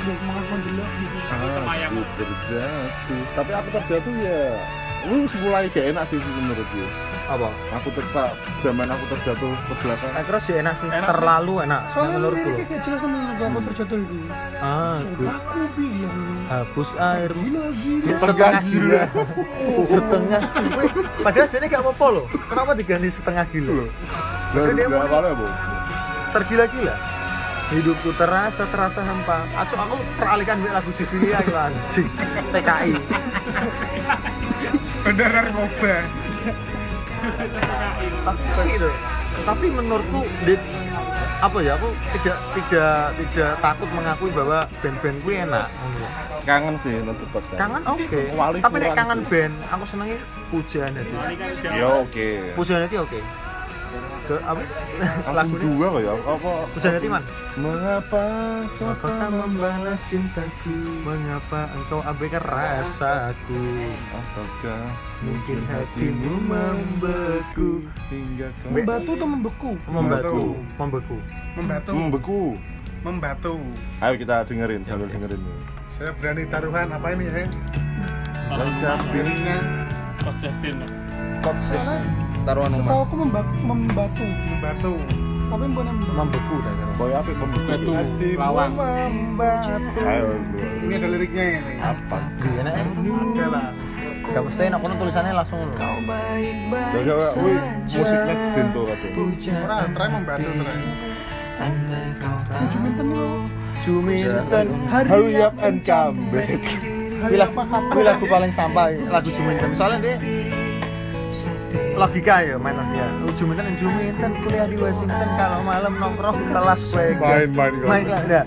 udah semangat menjelak gitu. Aku terjatuh. Tapi aku terjatuh ya. Lu mulai gak enak sih menurutku. Apa? Aku tersa zaman aku terjatuh ke belakang. Aku sih enak sih, Enak sih. terlalu enak soalnya menurutku. liriknya gak jelas sama lagu aku terjatuh itu. Aku aku bilang. Hapus lagi setengah gila. setengah. Wih, padahal jadi gak apa-apa loh. Kenapa diganti setengah gila? Lah dia enggak mau- apa-apa, Bu. tergila-gila. Hidupku terasa terasa hampa. Aku teralihkan dengan lagu Sivilia itu anjing. TKI bener narkoba tapi gitu tapi menurutku di apa ya aku tidak tidak tidak takut mengakui bahwa band-band gue enak. Kangen sih nonton podcast. kangen? Oke. Tapi nek kangen sih. band aku senengnya pujian itu Ya oke. pujian itu oke ke apa? Lagu dua kok ya. Apa? Itu man mengapa kau Mengapa tak membalas cintaku? Mengapa engkau abaikan rasaku Ataukah Mungkin hatimu membeku? hingga kau membatu atau membeku? Membeku. Membeku. Membatu membeku? membatu Ayo kita dengerin sambil dengerin. saya berani taruhan apa ini ya Lengkapi. Coach Justin. Taruhan setahu aku memba- membatu. Membatu. Apa yang membatu? Membeku dah kira. Boy apa membeku? Batu Hatimu lawan. membatu. Ayo. ini ada liriknya ini. Apa? Iya enak eh? Ada lah. Gak mesti enak kono tulisannya langsung lho. Jaga wih musik next bento katanya. orang try membatu try Juminten itu Juminten Hurry up and come back. Lagu, lagu paling sampah lagu Juminten. Soalnya dia logika ya main logika. Juminten Juminten kuliah di Washington kalau malam nongkrong ke Las Vegas. Main, main, main lah. Nah,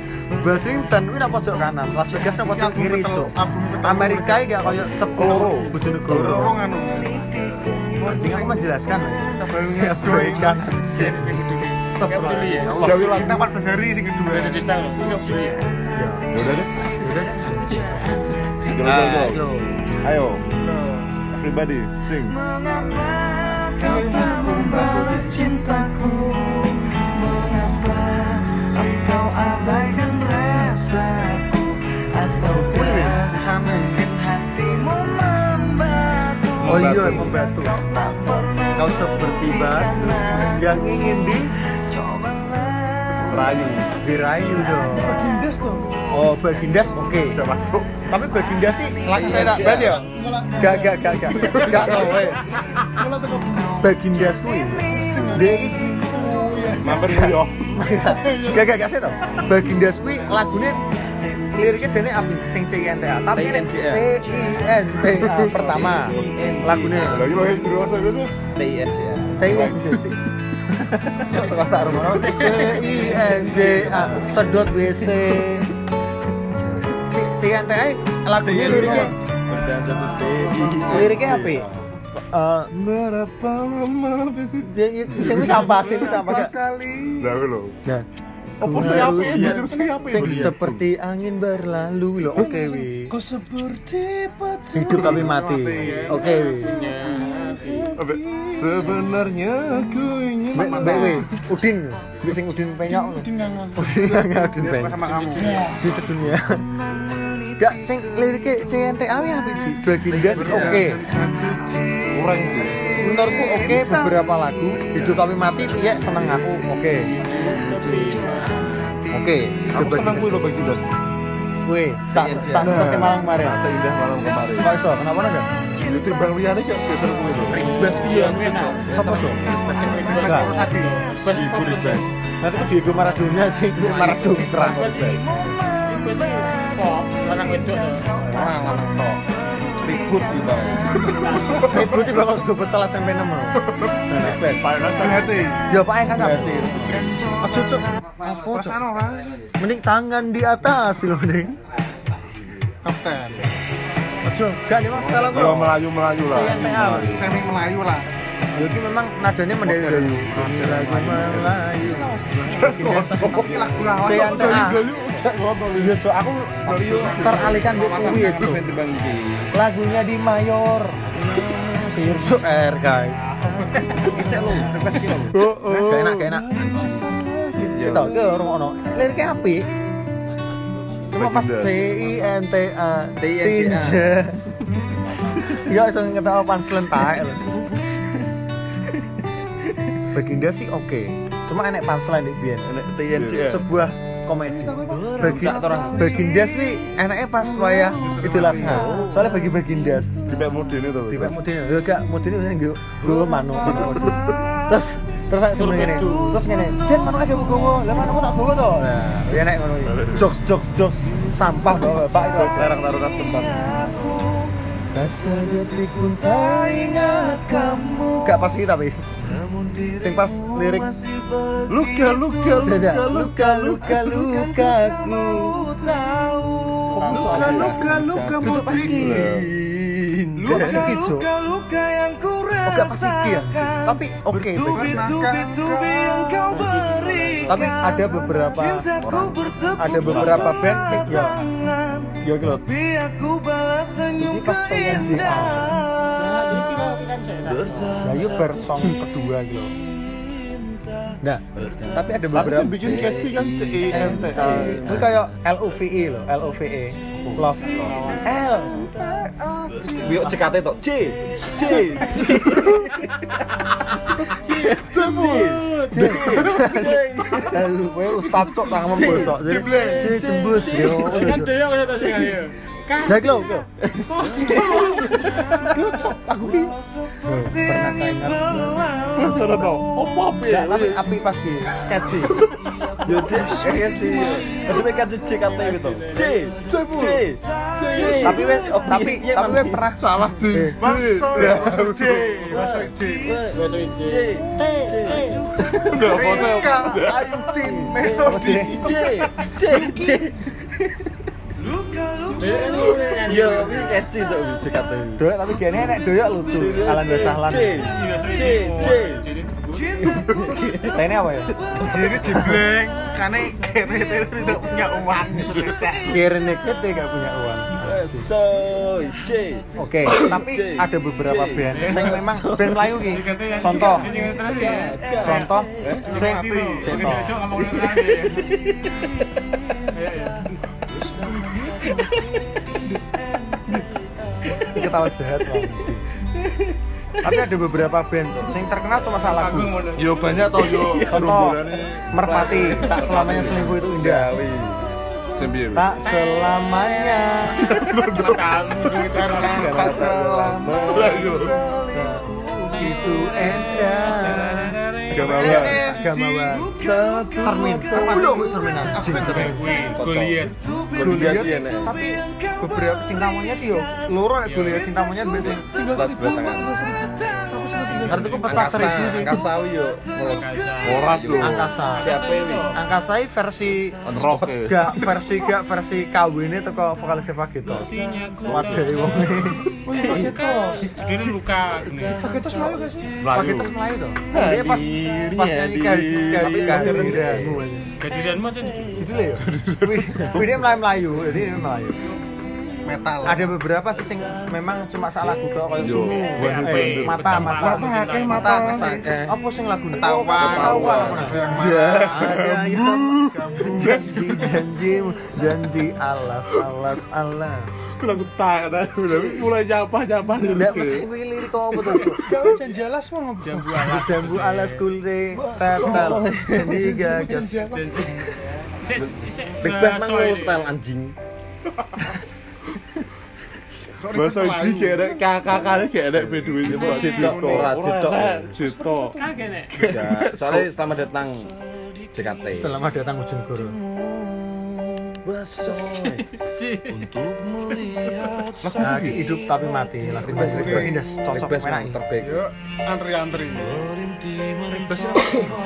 Washington kuwi nang pojok kanan, Las Vegas nang pojok kiri, Cuk. Amerika iki gak koyo cep Keloro. Bojonegoro. lorong anu Anjing aku menjelaskan. Ya, baikkan. Stop ya. Allah. Kita 14 hari sing kedua peduli ya. Ya, Ya udah deh. udah deh. Jalan. Ayo. Everybody sing. kau tak membalas cintaku mengapa engkau abaikan rasaku atau mungkin hatimu membatu Oh iya, membatu. Kau seperti batu yang ingin di Rayu. dirayu dong. Bagindas tuh Oh, Bagindas oke. Udah masuk. Tapi Bagindas sih lagi saya tak bahas ya. Gak gak gak gak. Gak mulai tuh Bagindas kuwi. Dia Mampir dulu yo. gak gak gak sih tau. Bagindas kuwi lagune liriknya jane api sing CINTA tapi ini CINTA pertama lagunya Lagi yang dulu masa dulu. TINCA TINJA Masa rumah TINJA Sedot WC C- CNTA lagunya liriknya berdan satu TI liriknya apa ya? Eh, Berapa lama besok? ya- ya- sing wis sampah sing wis sampah gak? sekali Dah lo. Nah, Aku harusnya sing seperti angin berlalu lho. Oke wi. Kau seperti batu Hidup tapi mati. Oke wi. sebenarnya aku ingin Mbak Mbak wi. Udin. Wi sing Udin penyok. lho. tinggal Udin nggak Udin penyok. sama kamu Di sedunia. Gak sing liriknya sing NTA wi apa sih? Dua ginda sih oke. kurang sih Menurutku oke beberapa lagu hidup tapi mati ya seneng aku oke. Oke. aku senang kuwi lo bagi das Wih, tak tak seperti malam kemarin. seindah malam kemarin Kok iso? Kenapa nada? itu timbang liyane kayak better kuwi lo Bas iya enak. Siapa cok? Enggak. Ibu bas. Nanti Diego Maradona sih, gue Maradona. Bas sih kok lanang wedok tuh. Orang lanang tok. Ribut gitu. Ibu tiba kalau sudah betul SMP 6 loh. Bebas. hati Ya Pak kan sama. Aduh cok. Apa cok? Mending tangan di atas loh mending. kapten Aduh, gak nih mas kalau yo gue. melayu melayu lah semi Melayu lah Ya ini memang nadanya mendayu-dayu. Ini lagu Melayu. Saya NTA. Iya cok, aku teralihkan di kuwi ya cok. Lagunya di Mayor. Pirso R guys. Isek lo, bebas gitu. Oh, oh. Gak enak, gak enak. Sih tau ke orang ono. Liriknya api. Cuma pas C I N T A Tinja. Iya, iso ngetawa punchline tae lho. Baginda sih oke. Cuma enek punchline di biyen. Enek TNJ. Sebuah komedi. Bagi Bagindas wi enaknya pas wayah Idul Adha. Soalnya bagi Bagindas di pek modene to tiba mudine lho gak mudine biasanya gue gue manu terus terus saya sebenarnya gini terus gini dan manu ada gue lah manu tak bawa toh. Nah ya naik manu jokes jokes jokes. Sampah bawa bapak itu. Sekarang taruh custom bang tak sedetik pun tak ingat kamu. Gak pas gitu tapi sing pas lirik luka luka luka luka luka luka luka luka luka itu pas ki Gak pas ki Jo Oh gak pas ki ya Tapi oke Tapi ada beberapa orang. Ada beberapa band sih Ya Ya gitu Ini pas Nah itu bar song kedua gitu Nah, tapi ada tapi beberapa sing bikin catchy kan C E N T A ini kayak LOVE loh, LOVE. Love. L. Biok CKT tok. C. C. C. C. Lalu kowe ustaz cok tangan membosok. C jembut. Kan dia yang ada sing ayo. Nah, lho. Iki lho, cok, aku iki. Pernah kaingat. ora tau opo apa Enggak, tapi api pas ki. Catchy. Yo C. Eh C. Tapi mereka C CKT gitu. C. C. C. Tapi wes tapi tapi wes pernah salah sih masuk masuk C masuk C Bas C. T T. udah foto Ayu Cin apa sih? C. C. C. Yo, ini catchy tuh CKT. Doyak tapi gini enek doyak lucu. Alan Basahlan. C. C. C. Nah, ini apa ya? jadi jibleng karena kere tidak punya uang gitu. Kira kita gak punya uang. So, C. Oke, tapi ada beberapa band sing memang band Melayu ki. Contoh, contoh sing contoh. Ketawa jahat lah. Tapi ada beberapa band Cok, sing terkenal cuma salah lagu. yo banyak toh yo Contoh, Merpati, tak selamanya selingkuh itu indah. piye Tak selamanya. Tak selamanya itu indah. Gamawan. Gamawan. Sermin. Belum Sermin anjing. Goliat. Goliat tapi beberapa cinta monyet yo loro Goliat cinta monyet biasanya Tas batangan. Artinya aku pecah seribu sih. Angkasawi yo. ora lho angkasa. Siapa ini? angkasa ini versi rock ya. gak versi gak versi KW ini teko vokalisnya Pak Gito. Wajah wong ini. Dia luka. Paketos Melayu guys Pak Gito Melayu tuh dia pas pas nyanyi kehadiranmu Kejadianmu aja nih. judulnya. Ya? Ini melayu melayu jadi ini melayu metal. Ada beberapa sih yang memang cuma salah lagu tok Bandung, eh, Bandung. mata mata. Mata, akeh mata. apa sing lagu Ketawa, ketawa Ya. ada yang janji janji janji alas alas alas. Lagu tak, nah, udah mulai nyapa nyapa. Nggak mesti gue lirik kok apa tuh? Gak janji alas mau Jambu alas. jambu alas kulre tetel. Jadi gagas isik. Big Bass mang Soy. lo style anjing. Bahasa Ji kayak ada kakak-kakaknya kayak ada beduin Itu Jito, ora Jito. Jito Kagak nek. Ya, soalnya selamat datang JKT. selamat datang ujung guru Ci. nah hidup tapi mati. Bass. Indes Big cocok mang terbaik. yuk antri-antri.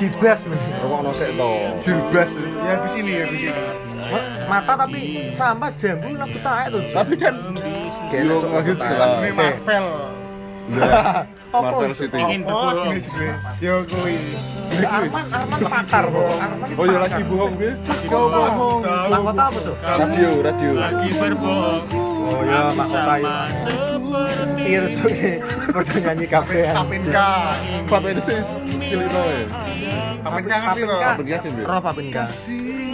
Gibas men Rokok sik to. Gilbas ya habis ini ya habis ini. Mata tapi sama jambu tuh Tapi kan ini Marvel Marvel itu? City. Ingin oh yo kui. Arman Arman pakar kok Arman Oh ya lagi bohong gue Kau bohong. mahkota apa tuh Radio, radio. Lagi berbohong. oh ya mahkota ya Sama seperti Iya tuh pada nyanyi kafe Papinka Papa ini sih cilik ya ngerti loh Papinka sih. Roh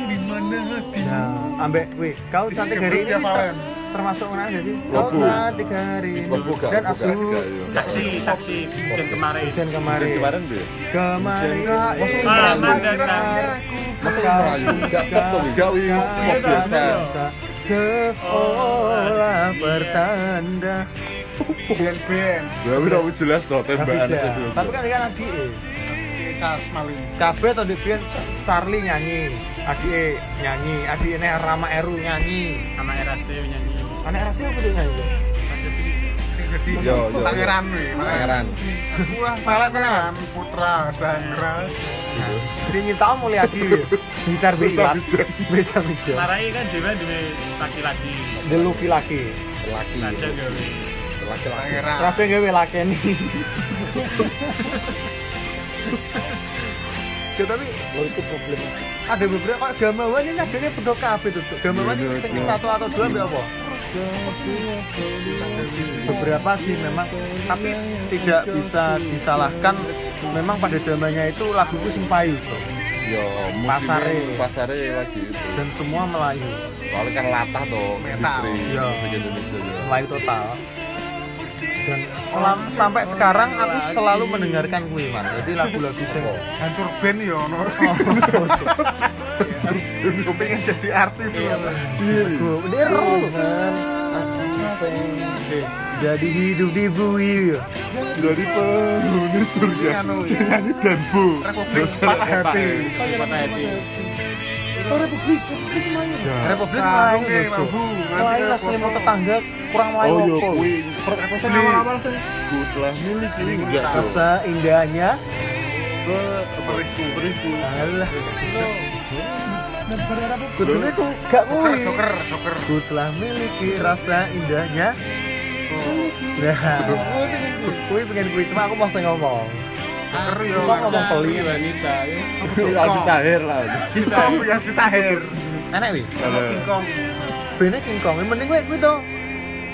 di mana Nah, ambek, wih, kau cantik hari ini. Termasuk mana gak sih? Lebu. cantik hari. Gak? dan asu. taksi, taksi hujan kemarin. hujan kemarin. Kemarin deh. kemarin. Masuk datang. Masuk Melayu. Gak pop to, Gak wi pop biasa. seolah pertanda band-band Gue udah mau jelas toh tembakan. itu tapi kan ini kan adik Charles Maling Kabeh atau Devian Charlie nyanyi, adik nyanyi, adik ini Rama Eru nyanyi. Sama RAC nyanyi. Anak Rasi apa tuh? Rasa jadi Yo, yo. pangeran wih Pangeran. wah Melek tenan. putra sangra Dia nyinta mulai adi gitar bisa bisa bisa Marai kan dewa duwe laki-laki. dia luki laki. Laki-laki. pangeran rasanya gawe laki nih ya tapi Lo itu problem. ada beberapa gamawan ini adanya pedo kabeh tuh Cuk. gamawan ini sing satu atau dua apa beberapa sih memang tapi tidak bisa disalahkan memang pada zamannya itu lagu itu sing payu Cuk. Yo, Pasare. pasare lagi itu. dan semua Melayu Soalnya kan latah toh industri Iya. musik Indonesia. ya. Melayu total dan selam, sampai sekarang aku selalu mendengarkan kuwi man jadi lagu-lagu sing hancur band yo no pengen jadi artis Iya, loh Dia terus jadi hidup di bumi. Dari penghuni surga. Anu. Nyanyi dan bu. Republik. Patah Hati. Patah hati. Republik, Republik? Republik lain ya, mambu. lain lah selimut tetangga kurang lain Oh yo apa? Kui Saya awal-awal saya Ku telah miliki enggak rasa indahnya. Beriku beriku alah. Apa? kudune ku gak kuwi joker, joker. ku telah miliki rasa indahnya. Nah. Kuwi pengen kuwi cuma aku mau sing ngomong. Joker yo. Ngomong peli wanita. ya. Aldi Tahir lah. King Kong yang ditahir. Enak wi? King Kong. bene King Kong. Yang penting kuwi kuwi to.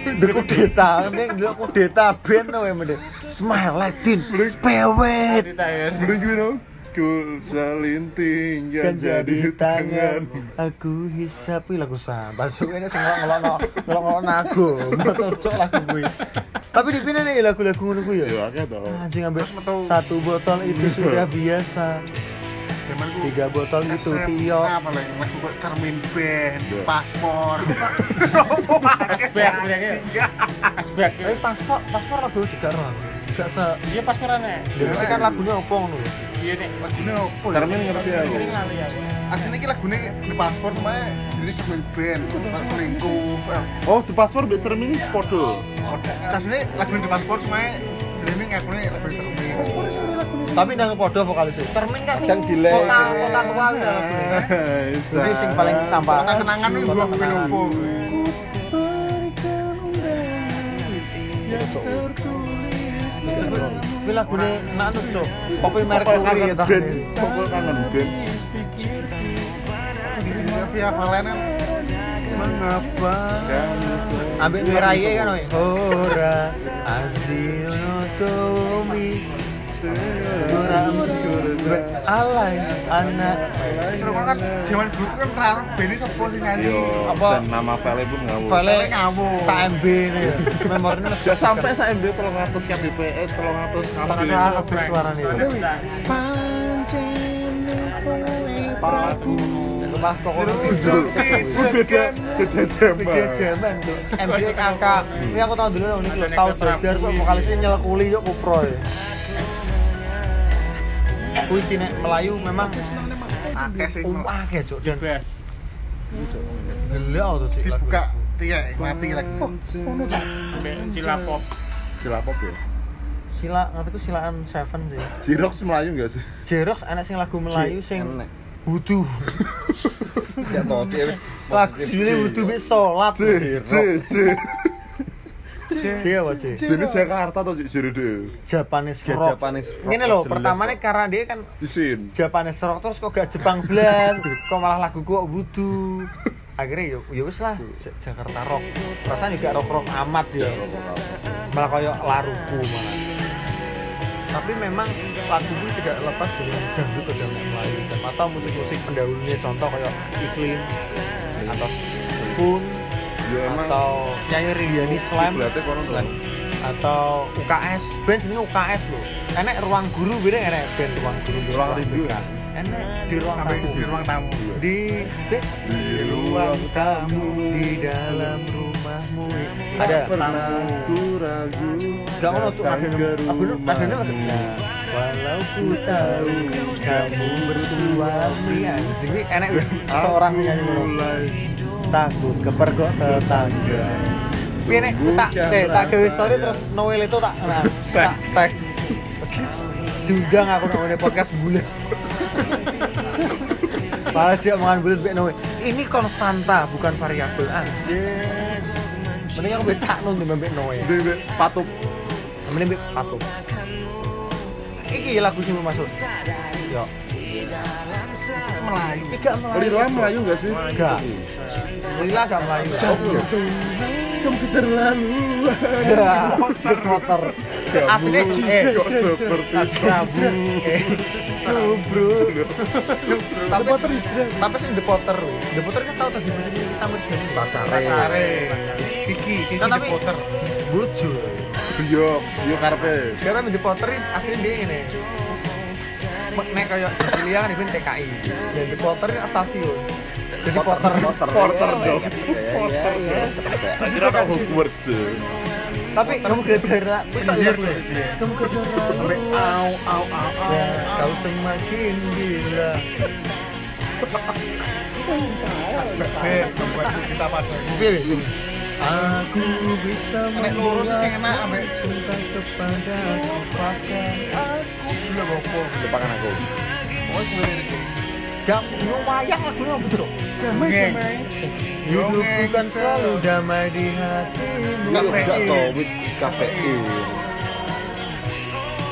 The kudeta, mending the kudeta. Ben to yang penting. Smile Latin, spewet. Belum gue no Ku salinting Kan yang jadi jadi tangan. Aku hisap. Wih lagu sampah Masuk ini sing ngelok-ngelok Ngelok-ngelok nago. Mau cocok lagu gue Tapi di pini nih lagu-lagu ngono gue ya? Ya akeh toh Anjing ambil. Satu botol itu sudah biasa Tiga botol itu SM, Tio Apa lagi? Lagu kok cermin band, paspor. Aspek ya. Aspek. Tapi paspor Paspor lagu juga roh Gak se Iya pasporannya. Dia kan lagunya apa ngono lho. Iya nek. Lagunya ya? Cermin ngerti aku ya. Aslinya ini lagunya di paspor cuma jadi cermin band, selingkuh. Oh di paspor mbak cermin ini podo Aslinya lagunya di paspor cuma jadi ini ngakunya lagunya cermin. Paspor Tapi nang podo vokalisnya Termin kan sing Kadang delay. Kota kota tua gitu. Jadi sing paling sampah Kota kenangan itu Kota gua kenangan. lupa. Kuwi lagune nak anu cuk. Kopi kangen ya ta. band Pokok kangen band Via Valen kan Mengapa selalu- Ambek Miraye kan oi. Ora azino tomi ora alay anak. Terus kan zaman dulu tuh kan terakhir Benny sopo sing nyanyi Apa? dan nama Vale pun ngawur. Vale ngawur. sa MB ini ya. Memorine wis Gak sampai saya MB tolong ngatus yang DPE, tolong ngatus Kalau salah kabeh suarane itu. Paku. Mas kok ngono Beda, beda zaman. Beda zaman tuh. MC kakak. Ini aku tahu dulu nih lho, Saud Jajar kok vokalisnya nyelekuli yo kupro ya. Kuwi sini Melayu memang akeh sing akeh cuk dan best gila tuh sih lagu. dibuka iya mati lagi oh Ono tuh. Ambek Cilapop Cilapop ya. Sila ngerti ku silaan Seven sih. Jirox Melayu enggak sih? Jerox enak sing lagu Melayu sing wudu. Ya tau dia Lagu judulnya wudu be salat. C, C, C. C apa C? Sini Jakarta atau sih Jirede? Japanese rock. Japanese rock, Ini loh, pertamanya karena dia kan Isin. Japanese rock terus kok gak Jepang blas, kok malah lagu kok wudu. Akhirnya yo yo wis lah Jakarta rock. Rasanya juga rock rock amat ya. Malah kayak laruku malah. Tapi memang lagu ini tidak lepas dari dangdut atau dangdut Melayu dan atau musik-musik pendahulunya contoh kayak iklim atau spoon Ya emang atau nyanyi Riani Slam Slam. atau UKS band sini UKS loh enek ruang guru beda enek band ruang guru di Ruang rindu. BK. enek di ruang tamu di ruang tamu. Di di ruang tamu. di dalam rumahmu. Ada. pernah ku ragu. gak mau cuma ada ada rumahmu. nah, walau ku tahu kamu bersuami. Anjing ini enek wis seorang yang nyanyi takut kepergok tetangga. Piye nek tak eh, tak gawe story terus Noel itu tak nah, tak tag diundang aku nang podcast bulet. Malah sih omongan bulet mbek Noel. Ini konstanta bukan variabel anjir. Mending aku becak nung di mbek Noel. Patup. mending patung iki lagu sing masuk. Yo Melayu iki gak Melayu Lila Melayu enggak sih? Enggak. Lila gak Melayu Kamu terlalu. Ya, The motor. Asli eh Kok seperti Abu. Eh. Lu, bro. Tapi Potter hijrah. tapi sing The Potter. The Potter kan tau tadi bahasa kita mersini Pacare. Pacare. Kiki Kiki tapi The Potter Bojo. Yo, yo karpe. Sekarang The Potter asli dia ini. Nek kayak Cecilia kan ini TKI. Dan ini stasiun. Jadi Potter. Porter dong. Porter ya. Kira kok Hogwarts. Tapi kamu. Kita lihat Kamu gedera. sampai au au au au Ya, kau semakin gila. aspek cinta padamu Piye, piye? Aku bisa Nek loro sih enak, ambek cinta kepada pacar aku. Gila gopo Lupakan aku. Oh sebenarnya itu Gak lu wayang lagunya apa cok? Damai damai. Hidup bukan selalu damai di hatimu. Enggak, Enggak Kafein. tau with kafein.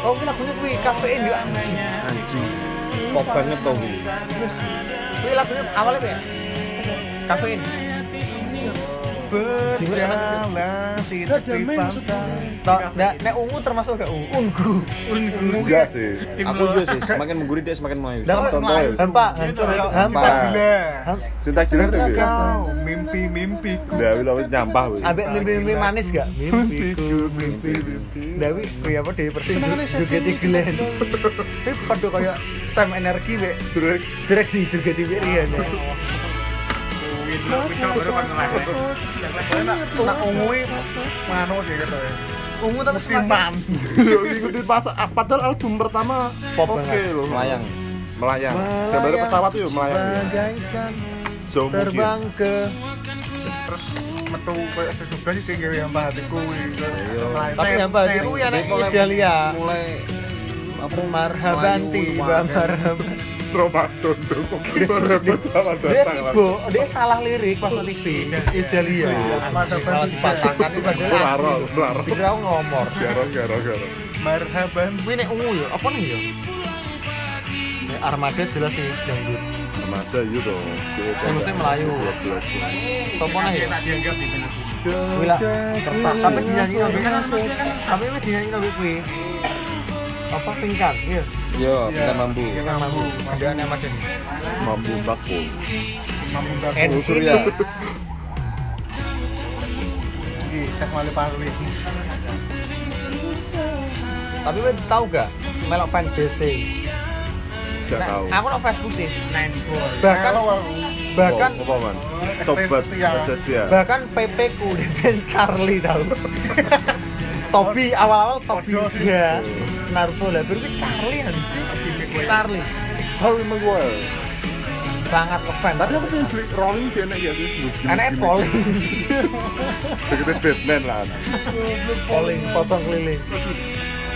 Oh, ini lagunya kuwi kafein di anjing. Anjing. Pop banget tau gue. Kuwi lagunya awalnya apa ya? Kafein. Berjalan di maksudnya. pantai Tok, nek nek ungu termasuk gak ungu? Ungu. Enggak sih. Aku juga sih, semakin menggurih dia semakin melayu. Contoh ya. hampa, hancur ya. Hampa. cinta gila ya. kau mimpi mimpiku Dewi lo nyampah wis. Ambek mimpi-mimpi manis gak? Mimpiku, mimpi. Dewi kuwi apa Dewi Persik. Glenn. Tapi padha kaya Sam energi wek. Drek. Direk sih joget iki Rian. Nak mano sih gitu ya Ungu tapi musiman Yo ngikutin pas ah, padahal album pertama Pop oke banget. loh. Melayang. Melayang. Gambar pesawat tuh melayang. Terbang ke terus metu kayak sejuga sih tinggal yang hatiku tapi yang bahagia itu ya. Mulai apa Marhaban tiba marhaban. Ramadan dong. Pesawat Dia datang lah. tiba, dia salah lirik pas nonton TV. Isdalia. Malah dipatahkan itu padahal Raro, raro. Dikira ngomor. Garo, garo, garo. marhaban Kuwi nek ungu ya, apa nih ya? Armada jelas sih dangdut. Yamada iya dong. Lulusnya Melayu. 12. Sopo nih ya? Bumi. Wila kertas tapi dinyanyi nabi ini dinyanyi nabi kuwi apa tingkat iya Yo, kita mampu. yang mampu ada nama dan Mampu bakul. and Surya. Iki cek wali parli. tapi lu tahu gak melok fan BC Gak tahu. aku no Facebook sih bahkan bahkan Oh, apa man? Sobat. Setia. bahkan PP ku dan Charlie tahu Tobi awal-awal Tobi dia Naruto lah. Baru Charlie anjing Charlie. Harry Maguire. sangat ngefans Tapi aku pengen beli rolling sih enak ya sih. anaknya polling Begitu Batman lah. polling potong keliling.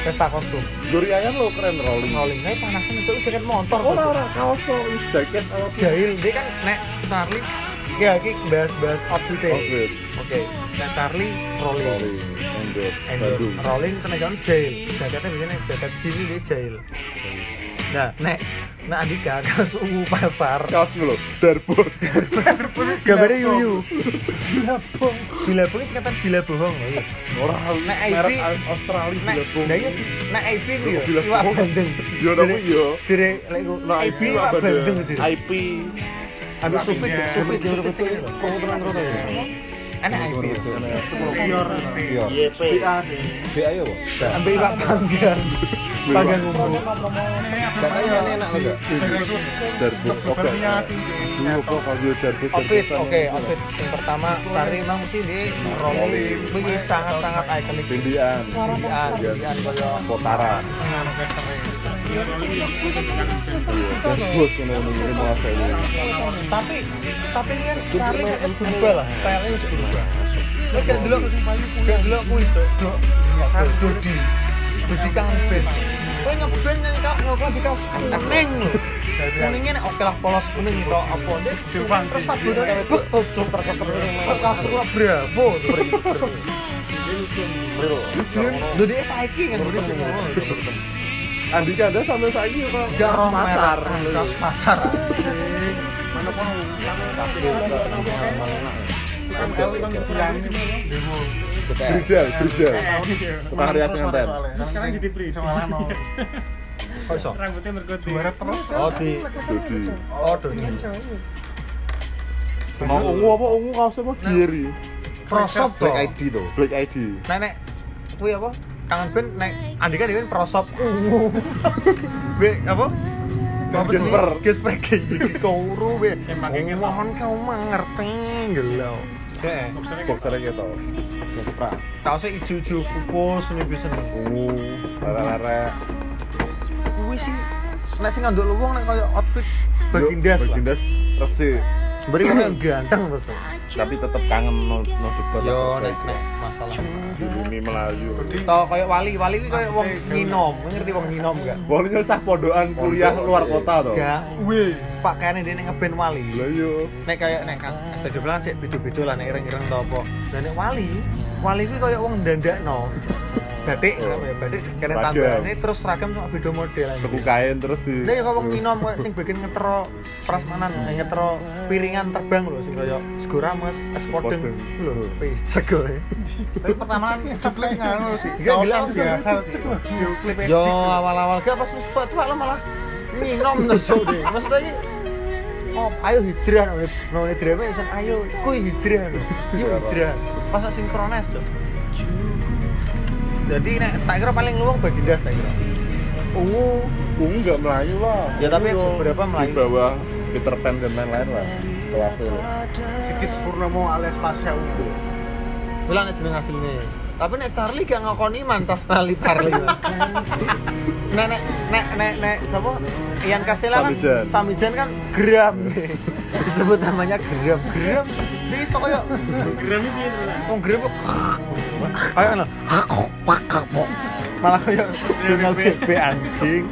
Pesta kostum. Duri ayam lo keren rolling. rolling kayak panasan itu jaket motor Oh, ora ora kaos lo jaket apa jahil dia kan nek Charlie ya iki bahas-bahas outfit. oke nek Charlie rolling. Rolling. Endorse Endor, Bandung. rolling tenaga jail. Jaketnya biasanya jaket sini dia jail. Nah nek nah Andika kaos ungu pasar. Kaos lo? Darbos. gambarnya yuyu. bilabong bilabong ini singkatan bila bohong loh iya. Ora Nek merek IP Aus- Australia nek Billabong. nah iya nek IP ku yo iwak bandeng Yo tapi yo. jere lek IP iwak bandeng IP ambil sufit sufit sufit tenang terus ya. enak IP Pior. Iya. YP. B ayo, Bang. ambil iwak panggang panggang umum yang enak lo gak? Darbos. Oke. Dulu kok kalau Darbos. outfit oke yang- outfit yang pertama cari memang mesti di rolling ini sangat sangat ikonik Tindian. Tindian, tindian koyo Potara. Darbos ini ini tapi tapi ini kan cari kan berubah lah stylenya harus berubah. Lo kayak dulu kayak dulu aku itu dok Dodi. Dodi band Kowe ngeband nih kak? Nggak lebih kau kuning lo kuningnya nih oke lah polos kuning itu apa? Deh terus sabun bek tuh terketer kau suka bravo Dodi saiki kan Dodi sih Andika Anda sampai saiki apa? Gak roh pasar. Kaos pasar Bridal, bridal. Tukang rias nganten. Sekarang jadi pri. Kok iso? Rambutnya merkote. Oh di Dodi. Oh Dodi Mau ungu apa ungu kaosnya apa? Diary. Prosop Black ID tuh. Black ID. Nenek Kuwi apa? Kangen ben nek Andika dhewe prosop ungu. Be apa? Sih? Gesper. Gesper kayak kauru be. Yang pakai Oh, mohon kau mengerti gelau. Cek. Boxernya Boxernya gitu. Vespra. Kaosnya ijo-ijo fokus ini bisa nih. Ungu, lara-lara. Kuwi sih nek sing nganduk lu wong nek koyo outfit bagindas. Bagindas resi. Beri koyo ganteng terus. Tapi tetep kangen no no debat. Yo nek nek masalah. Dirumi Melayu. Tau kayak wali, wali kuwi kayak wong nginom, ngerti wong nginom gak? Walinya cah podokan kuliah luar kota toh. Gak, wih, pak kayaknya dia ngeband wali. Lah yo. Nek kayak nek kan SD bilang sih beda-beda lah nek ireng-ireng tau apa. Nek wali, wali kuwi kayak wong dandakno. Batik, Oh. apa ya? Batik kena tambahane terus seragam sama beda model aja. Tuku kain terus di. Nah, ya kalau wong nginom kayak sing bikin ngetro prasmanan, eh, ngetro piringan terbang lho sing kayak sego rames, es podeng lho, wis sego. ya. Tapi pertama klip nganu sih. Gak gila biasa sih. Yo awal-awal gak pas wis tua lo malah nginom terus deh. Maksudnya ini Oh, ayo hijrah apa misalnya ayo, kuy hijrah yuk hijrah, pas sinkronis cok. Jadi nek tak kira paling luang bagindas tak kira. Ungu, ungu nggak Melayu lah. Ya, tapi Ungu beberapa Melayu. Di bawah Peter Pan dan lain-lain lah. Kelasnya. Sikit Purnomo alias Pasya. Bilang nek jeneng asline. Tapi nek Charlie gak ngakoni mantas Charlie Charlie. nek nek nek nek nek sapa? Ian Kasela kan Samijan. Kan geram nih. Disebut namanya geram. Geram. Dia iso koyo Gram ini piye wong geram kok. Ayo ana. Malah koyo Donald BB anjing.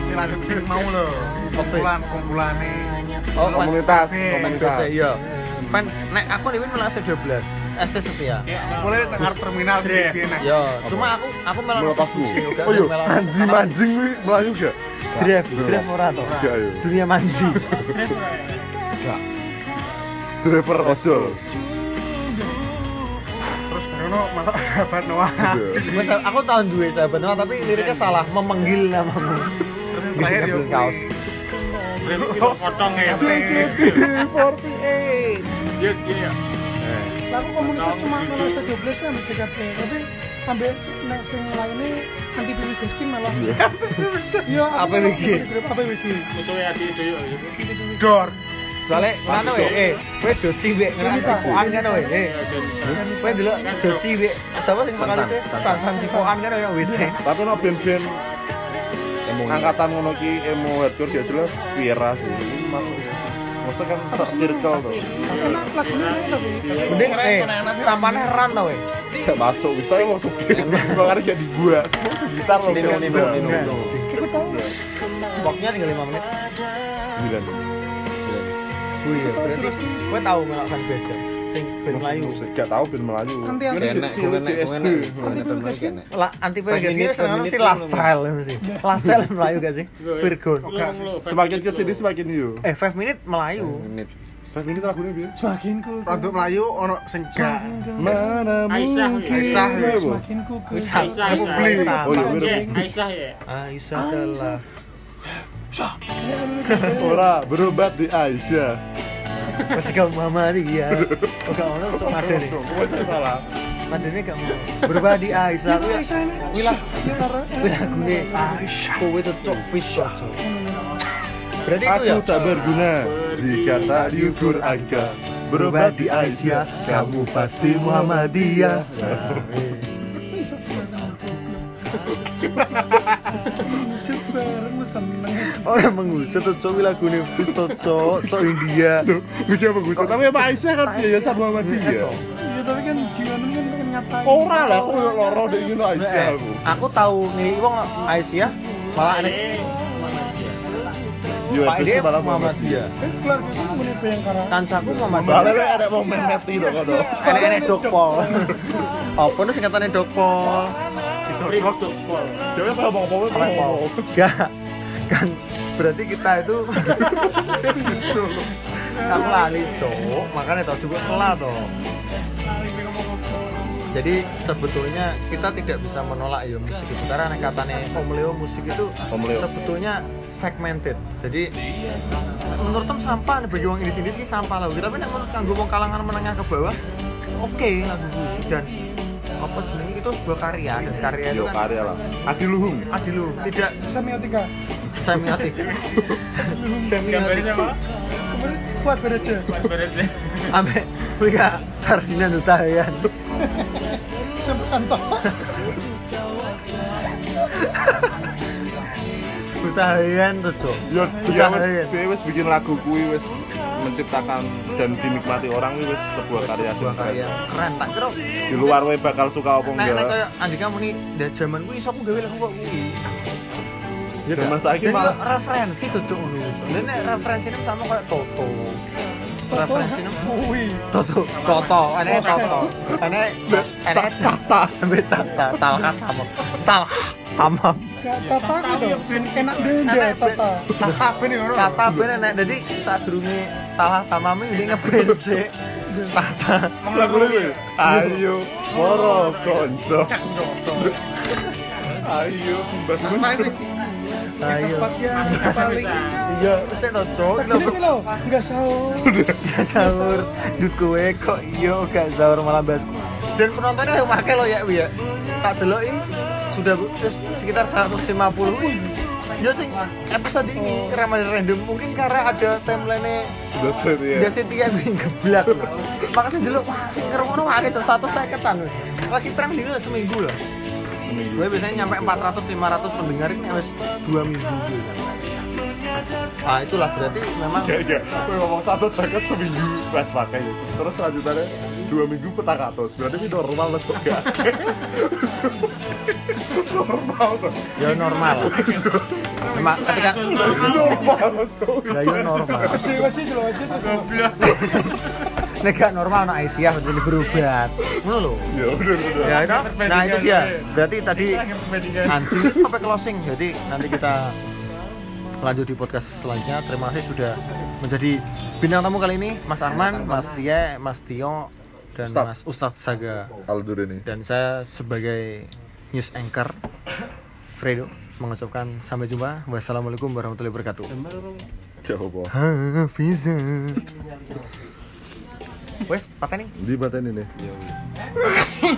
Ini lanjut sih mau loh. Kumpulan kumpulane. Oh, Komunitas, komunitas. Iya fan nek aku liwin malah S12 S setia. Mulai dengar terminal di iya. yo cuma aku aku malah lepas oh yo anjing anjing kuwi melayu gak drive iya. drive ora iya, dunia manji. Gak driver ojo. Bruno malah sahabat Noah. aku tahun dua sahabat Noah tapi liriknya salah. Memanggil namamu. Terakhir yo kaos. Potong ya. JKT48 dia gini ya. Eh. laku komunitas cuma kalau studio blues kan bisa gabung tapi ambil nek sing lainnya anti pilih gaskin malah. Iya. iya kan apa lagi kan apa lagi musuhnya hati itu ya dor. Soalnya nano ya eh kue doci be ngerti cipoan kan we eh kue dulu doci be siapa sih? sekali sih sansan cipoan kan we wis. Iya. Tapi no ben-ben angkatan ngono ki emo hardcore dia jelas viral sih. Masuk. Maksudnya kan circle tuh. enak lagunya enak tapi mending eh sampahnya heran tau we Gak masuk, bisa yang masuk. Kalau ada jadi gua, semua segitar loh. Nino. Nino, Nino, tahu pokoknya tinggal 5 menit Sembilan. Wih, ya, berarti gue tahu nggak kan biasa sing ben Melayu Gak tau band Melayu. Nanti Kan aku- si- SD. anti lah anti seneng si Lasel Lasel Melayu gak sih Virgon Semakin ke sini semakin yuk. eh 5 menit Melayu Menit. Five minutes lagunya biar. semakin ku Produk Melayu ono sing gak. semakin ku Mana Aisyah, mungkin. Aisyah, Iya, Bu. semakin ku ke Aisyah. Aisyah, Aku Aisyah. Aisyah. Oh, iya, Aisyah, bener. Aisyah ya. Aisyah adalah Ora berobat di Aisyah. Pasti kamu mama dia Oh gak mau cok ada nih. Salah. Ada nih gak mau. Berubah di Aisyah. Lagu nih Aisyah. Kowe fish cok Berarti itu ya? Aku tak berguna jika tak diukur angka. Berobat di Aisyah, kamu pasti Muhammadiyah. Just bareng lu seneng Orang mengusut tuh cok Wih lagu nih fish tuh cok Cok India Gue coba gue tapi apa Aisyah kan yayasan Muhammadiyah. iya tapi kan jiwanem kan pengen nyatain Ora lah, aku yo loro dek ingin Aisyah Eh, aku. Aku tahu nih wong Aisyah malah Anes Yo, Pak itu Ide malah Muhammadiyah eh keluarga itu ngomongin Bayangkara Kancaku Muhammad Soalnya lek ada wong memet itu kono. Enek-enek dokpol. Apa nih singkatannya dokpol? Tuh, Pol. Dewe kalau mau mau. pol? Gak. Kan berarti kita itu aku lali cok makanya tau juga salah toh jadi sebetulnya kita tidak bisa menolak ya musik itu karena katanya Om Leo musik itu Om Leo. sebetulnya segmented jadi menurut tem sampah nih bagi orang ini sini sih sampah lah tapi menurut kanggo kalangan menengah ke bawah oke lagu gue dan apa jenenge itu sebuah karya dan karya itu Yo kan karya lah. Adi Luhung. adilu tidak semiotika semiotik semiotik Gambarnya apa? kemudian kuat beres ya. Ame, kuwi gak Ferdinand Utahayan. sampai kantor Utahayan tuh, Cok. Yo dia Utahayan. dia wis bikin lagu kuwi wis menciptakan dan dinikmati orang kuwi wis sebuah karya Sebuah karya keren. keren tak kira. Di luar wae bakal suka apa Nek nek enggak. kaya Andika muni dari zaman kuwi iso aku gawe lagu kok kuwi. Ya Zaman gak? saiki Dan malah- referensi tuh, Cok, ngono. Dan nek referensi ini sama kayak Toto. Referensi wih Toto, Toto, ane Toto, ane ane Tata, Tata, Talha Tamam, Talha Tamam. tata sing enak Enak, tata Tata ben ngono. kata ben nek dadi sadurunge talah tamame ini ngeband sih. Tata. Lagu kuwi. Ayo moro konco. Ayo bangun. ayo iya tak gini loh nggak sahur. Gak sahur. Dut kowe kok iya gak sahur malah basku dan penontonnya yang pakai lo ya ya? Tak deloki sudah terus sekitar 150 wih ya sing episode ini ramadan random mungkin karena ada timeline Dosen ya. Dia setia yang geblak. Makasih dulu wah ngerungono wae satu seketan. Lagi perang dino seminggu lah. Seminggu. Gue biasanya nyampe 400 500 pendengar ini wis 2 minggu gitu. Ah itulah berarti memang Kayak kayak gue ngomong satu second seminggu pas pakai ya. Terus selanjutnya dua minggu petang atas. Berarti ini normal lah juga. normal dong. ya normal. Memang ketika Normal cowok. ya ya normal. wajib wajib dulu wajib terus nek gak normal ana Aisyah berarti berobat ngono lho Ya bener bener. ya itu nah itu dia berarti tadi anjing sampai closing jadi nanti kita lanjut di podcast selanjutnya terima kasih sudah menjadi bintang tamu kali ini Mas Arman Mas Tia Mas Tio dan Ustadz. Mas Ustadz Saga Aldur ini. dan saya sebagai news anchor Fredo mengucapkan sampai jumpa wassalamualaikum warahmatullahi wabarakatuh Ya apa? Hafiza wes pateni Di baten ini.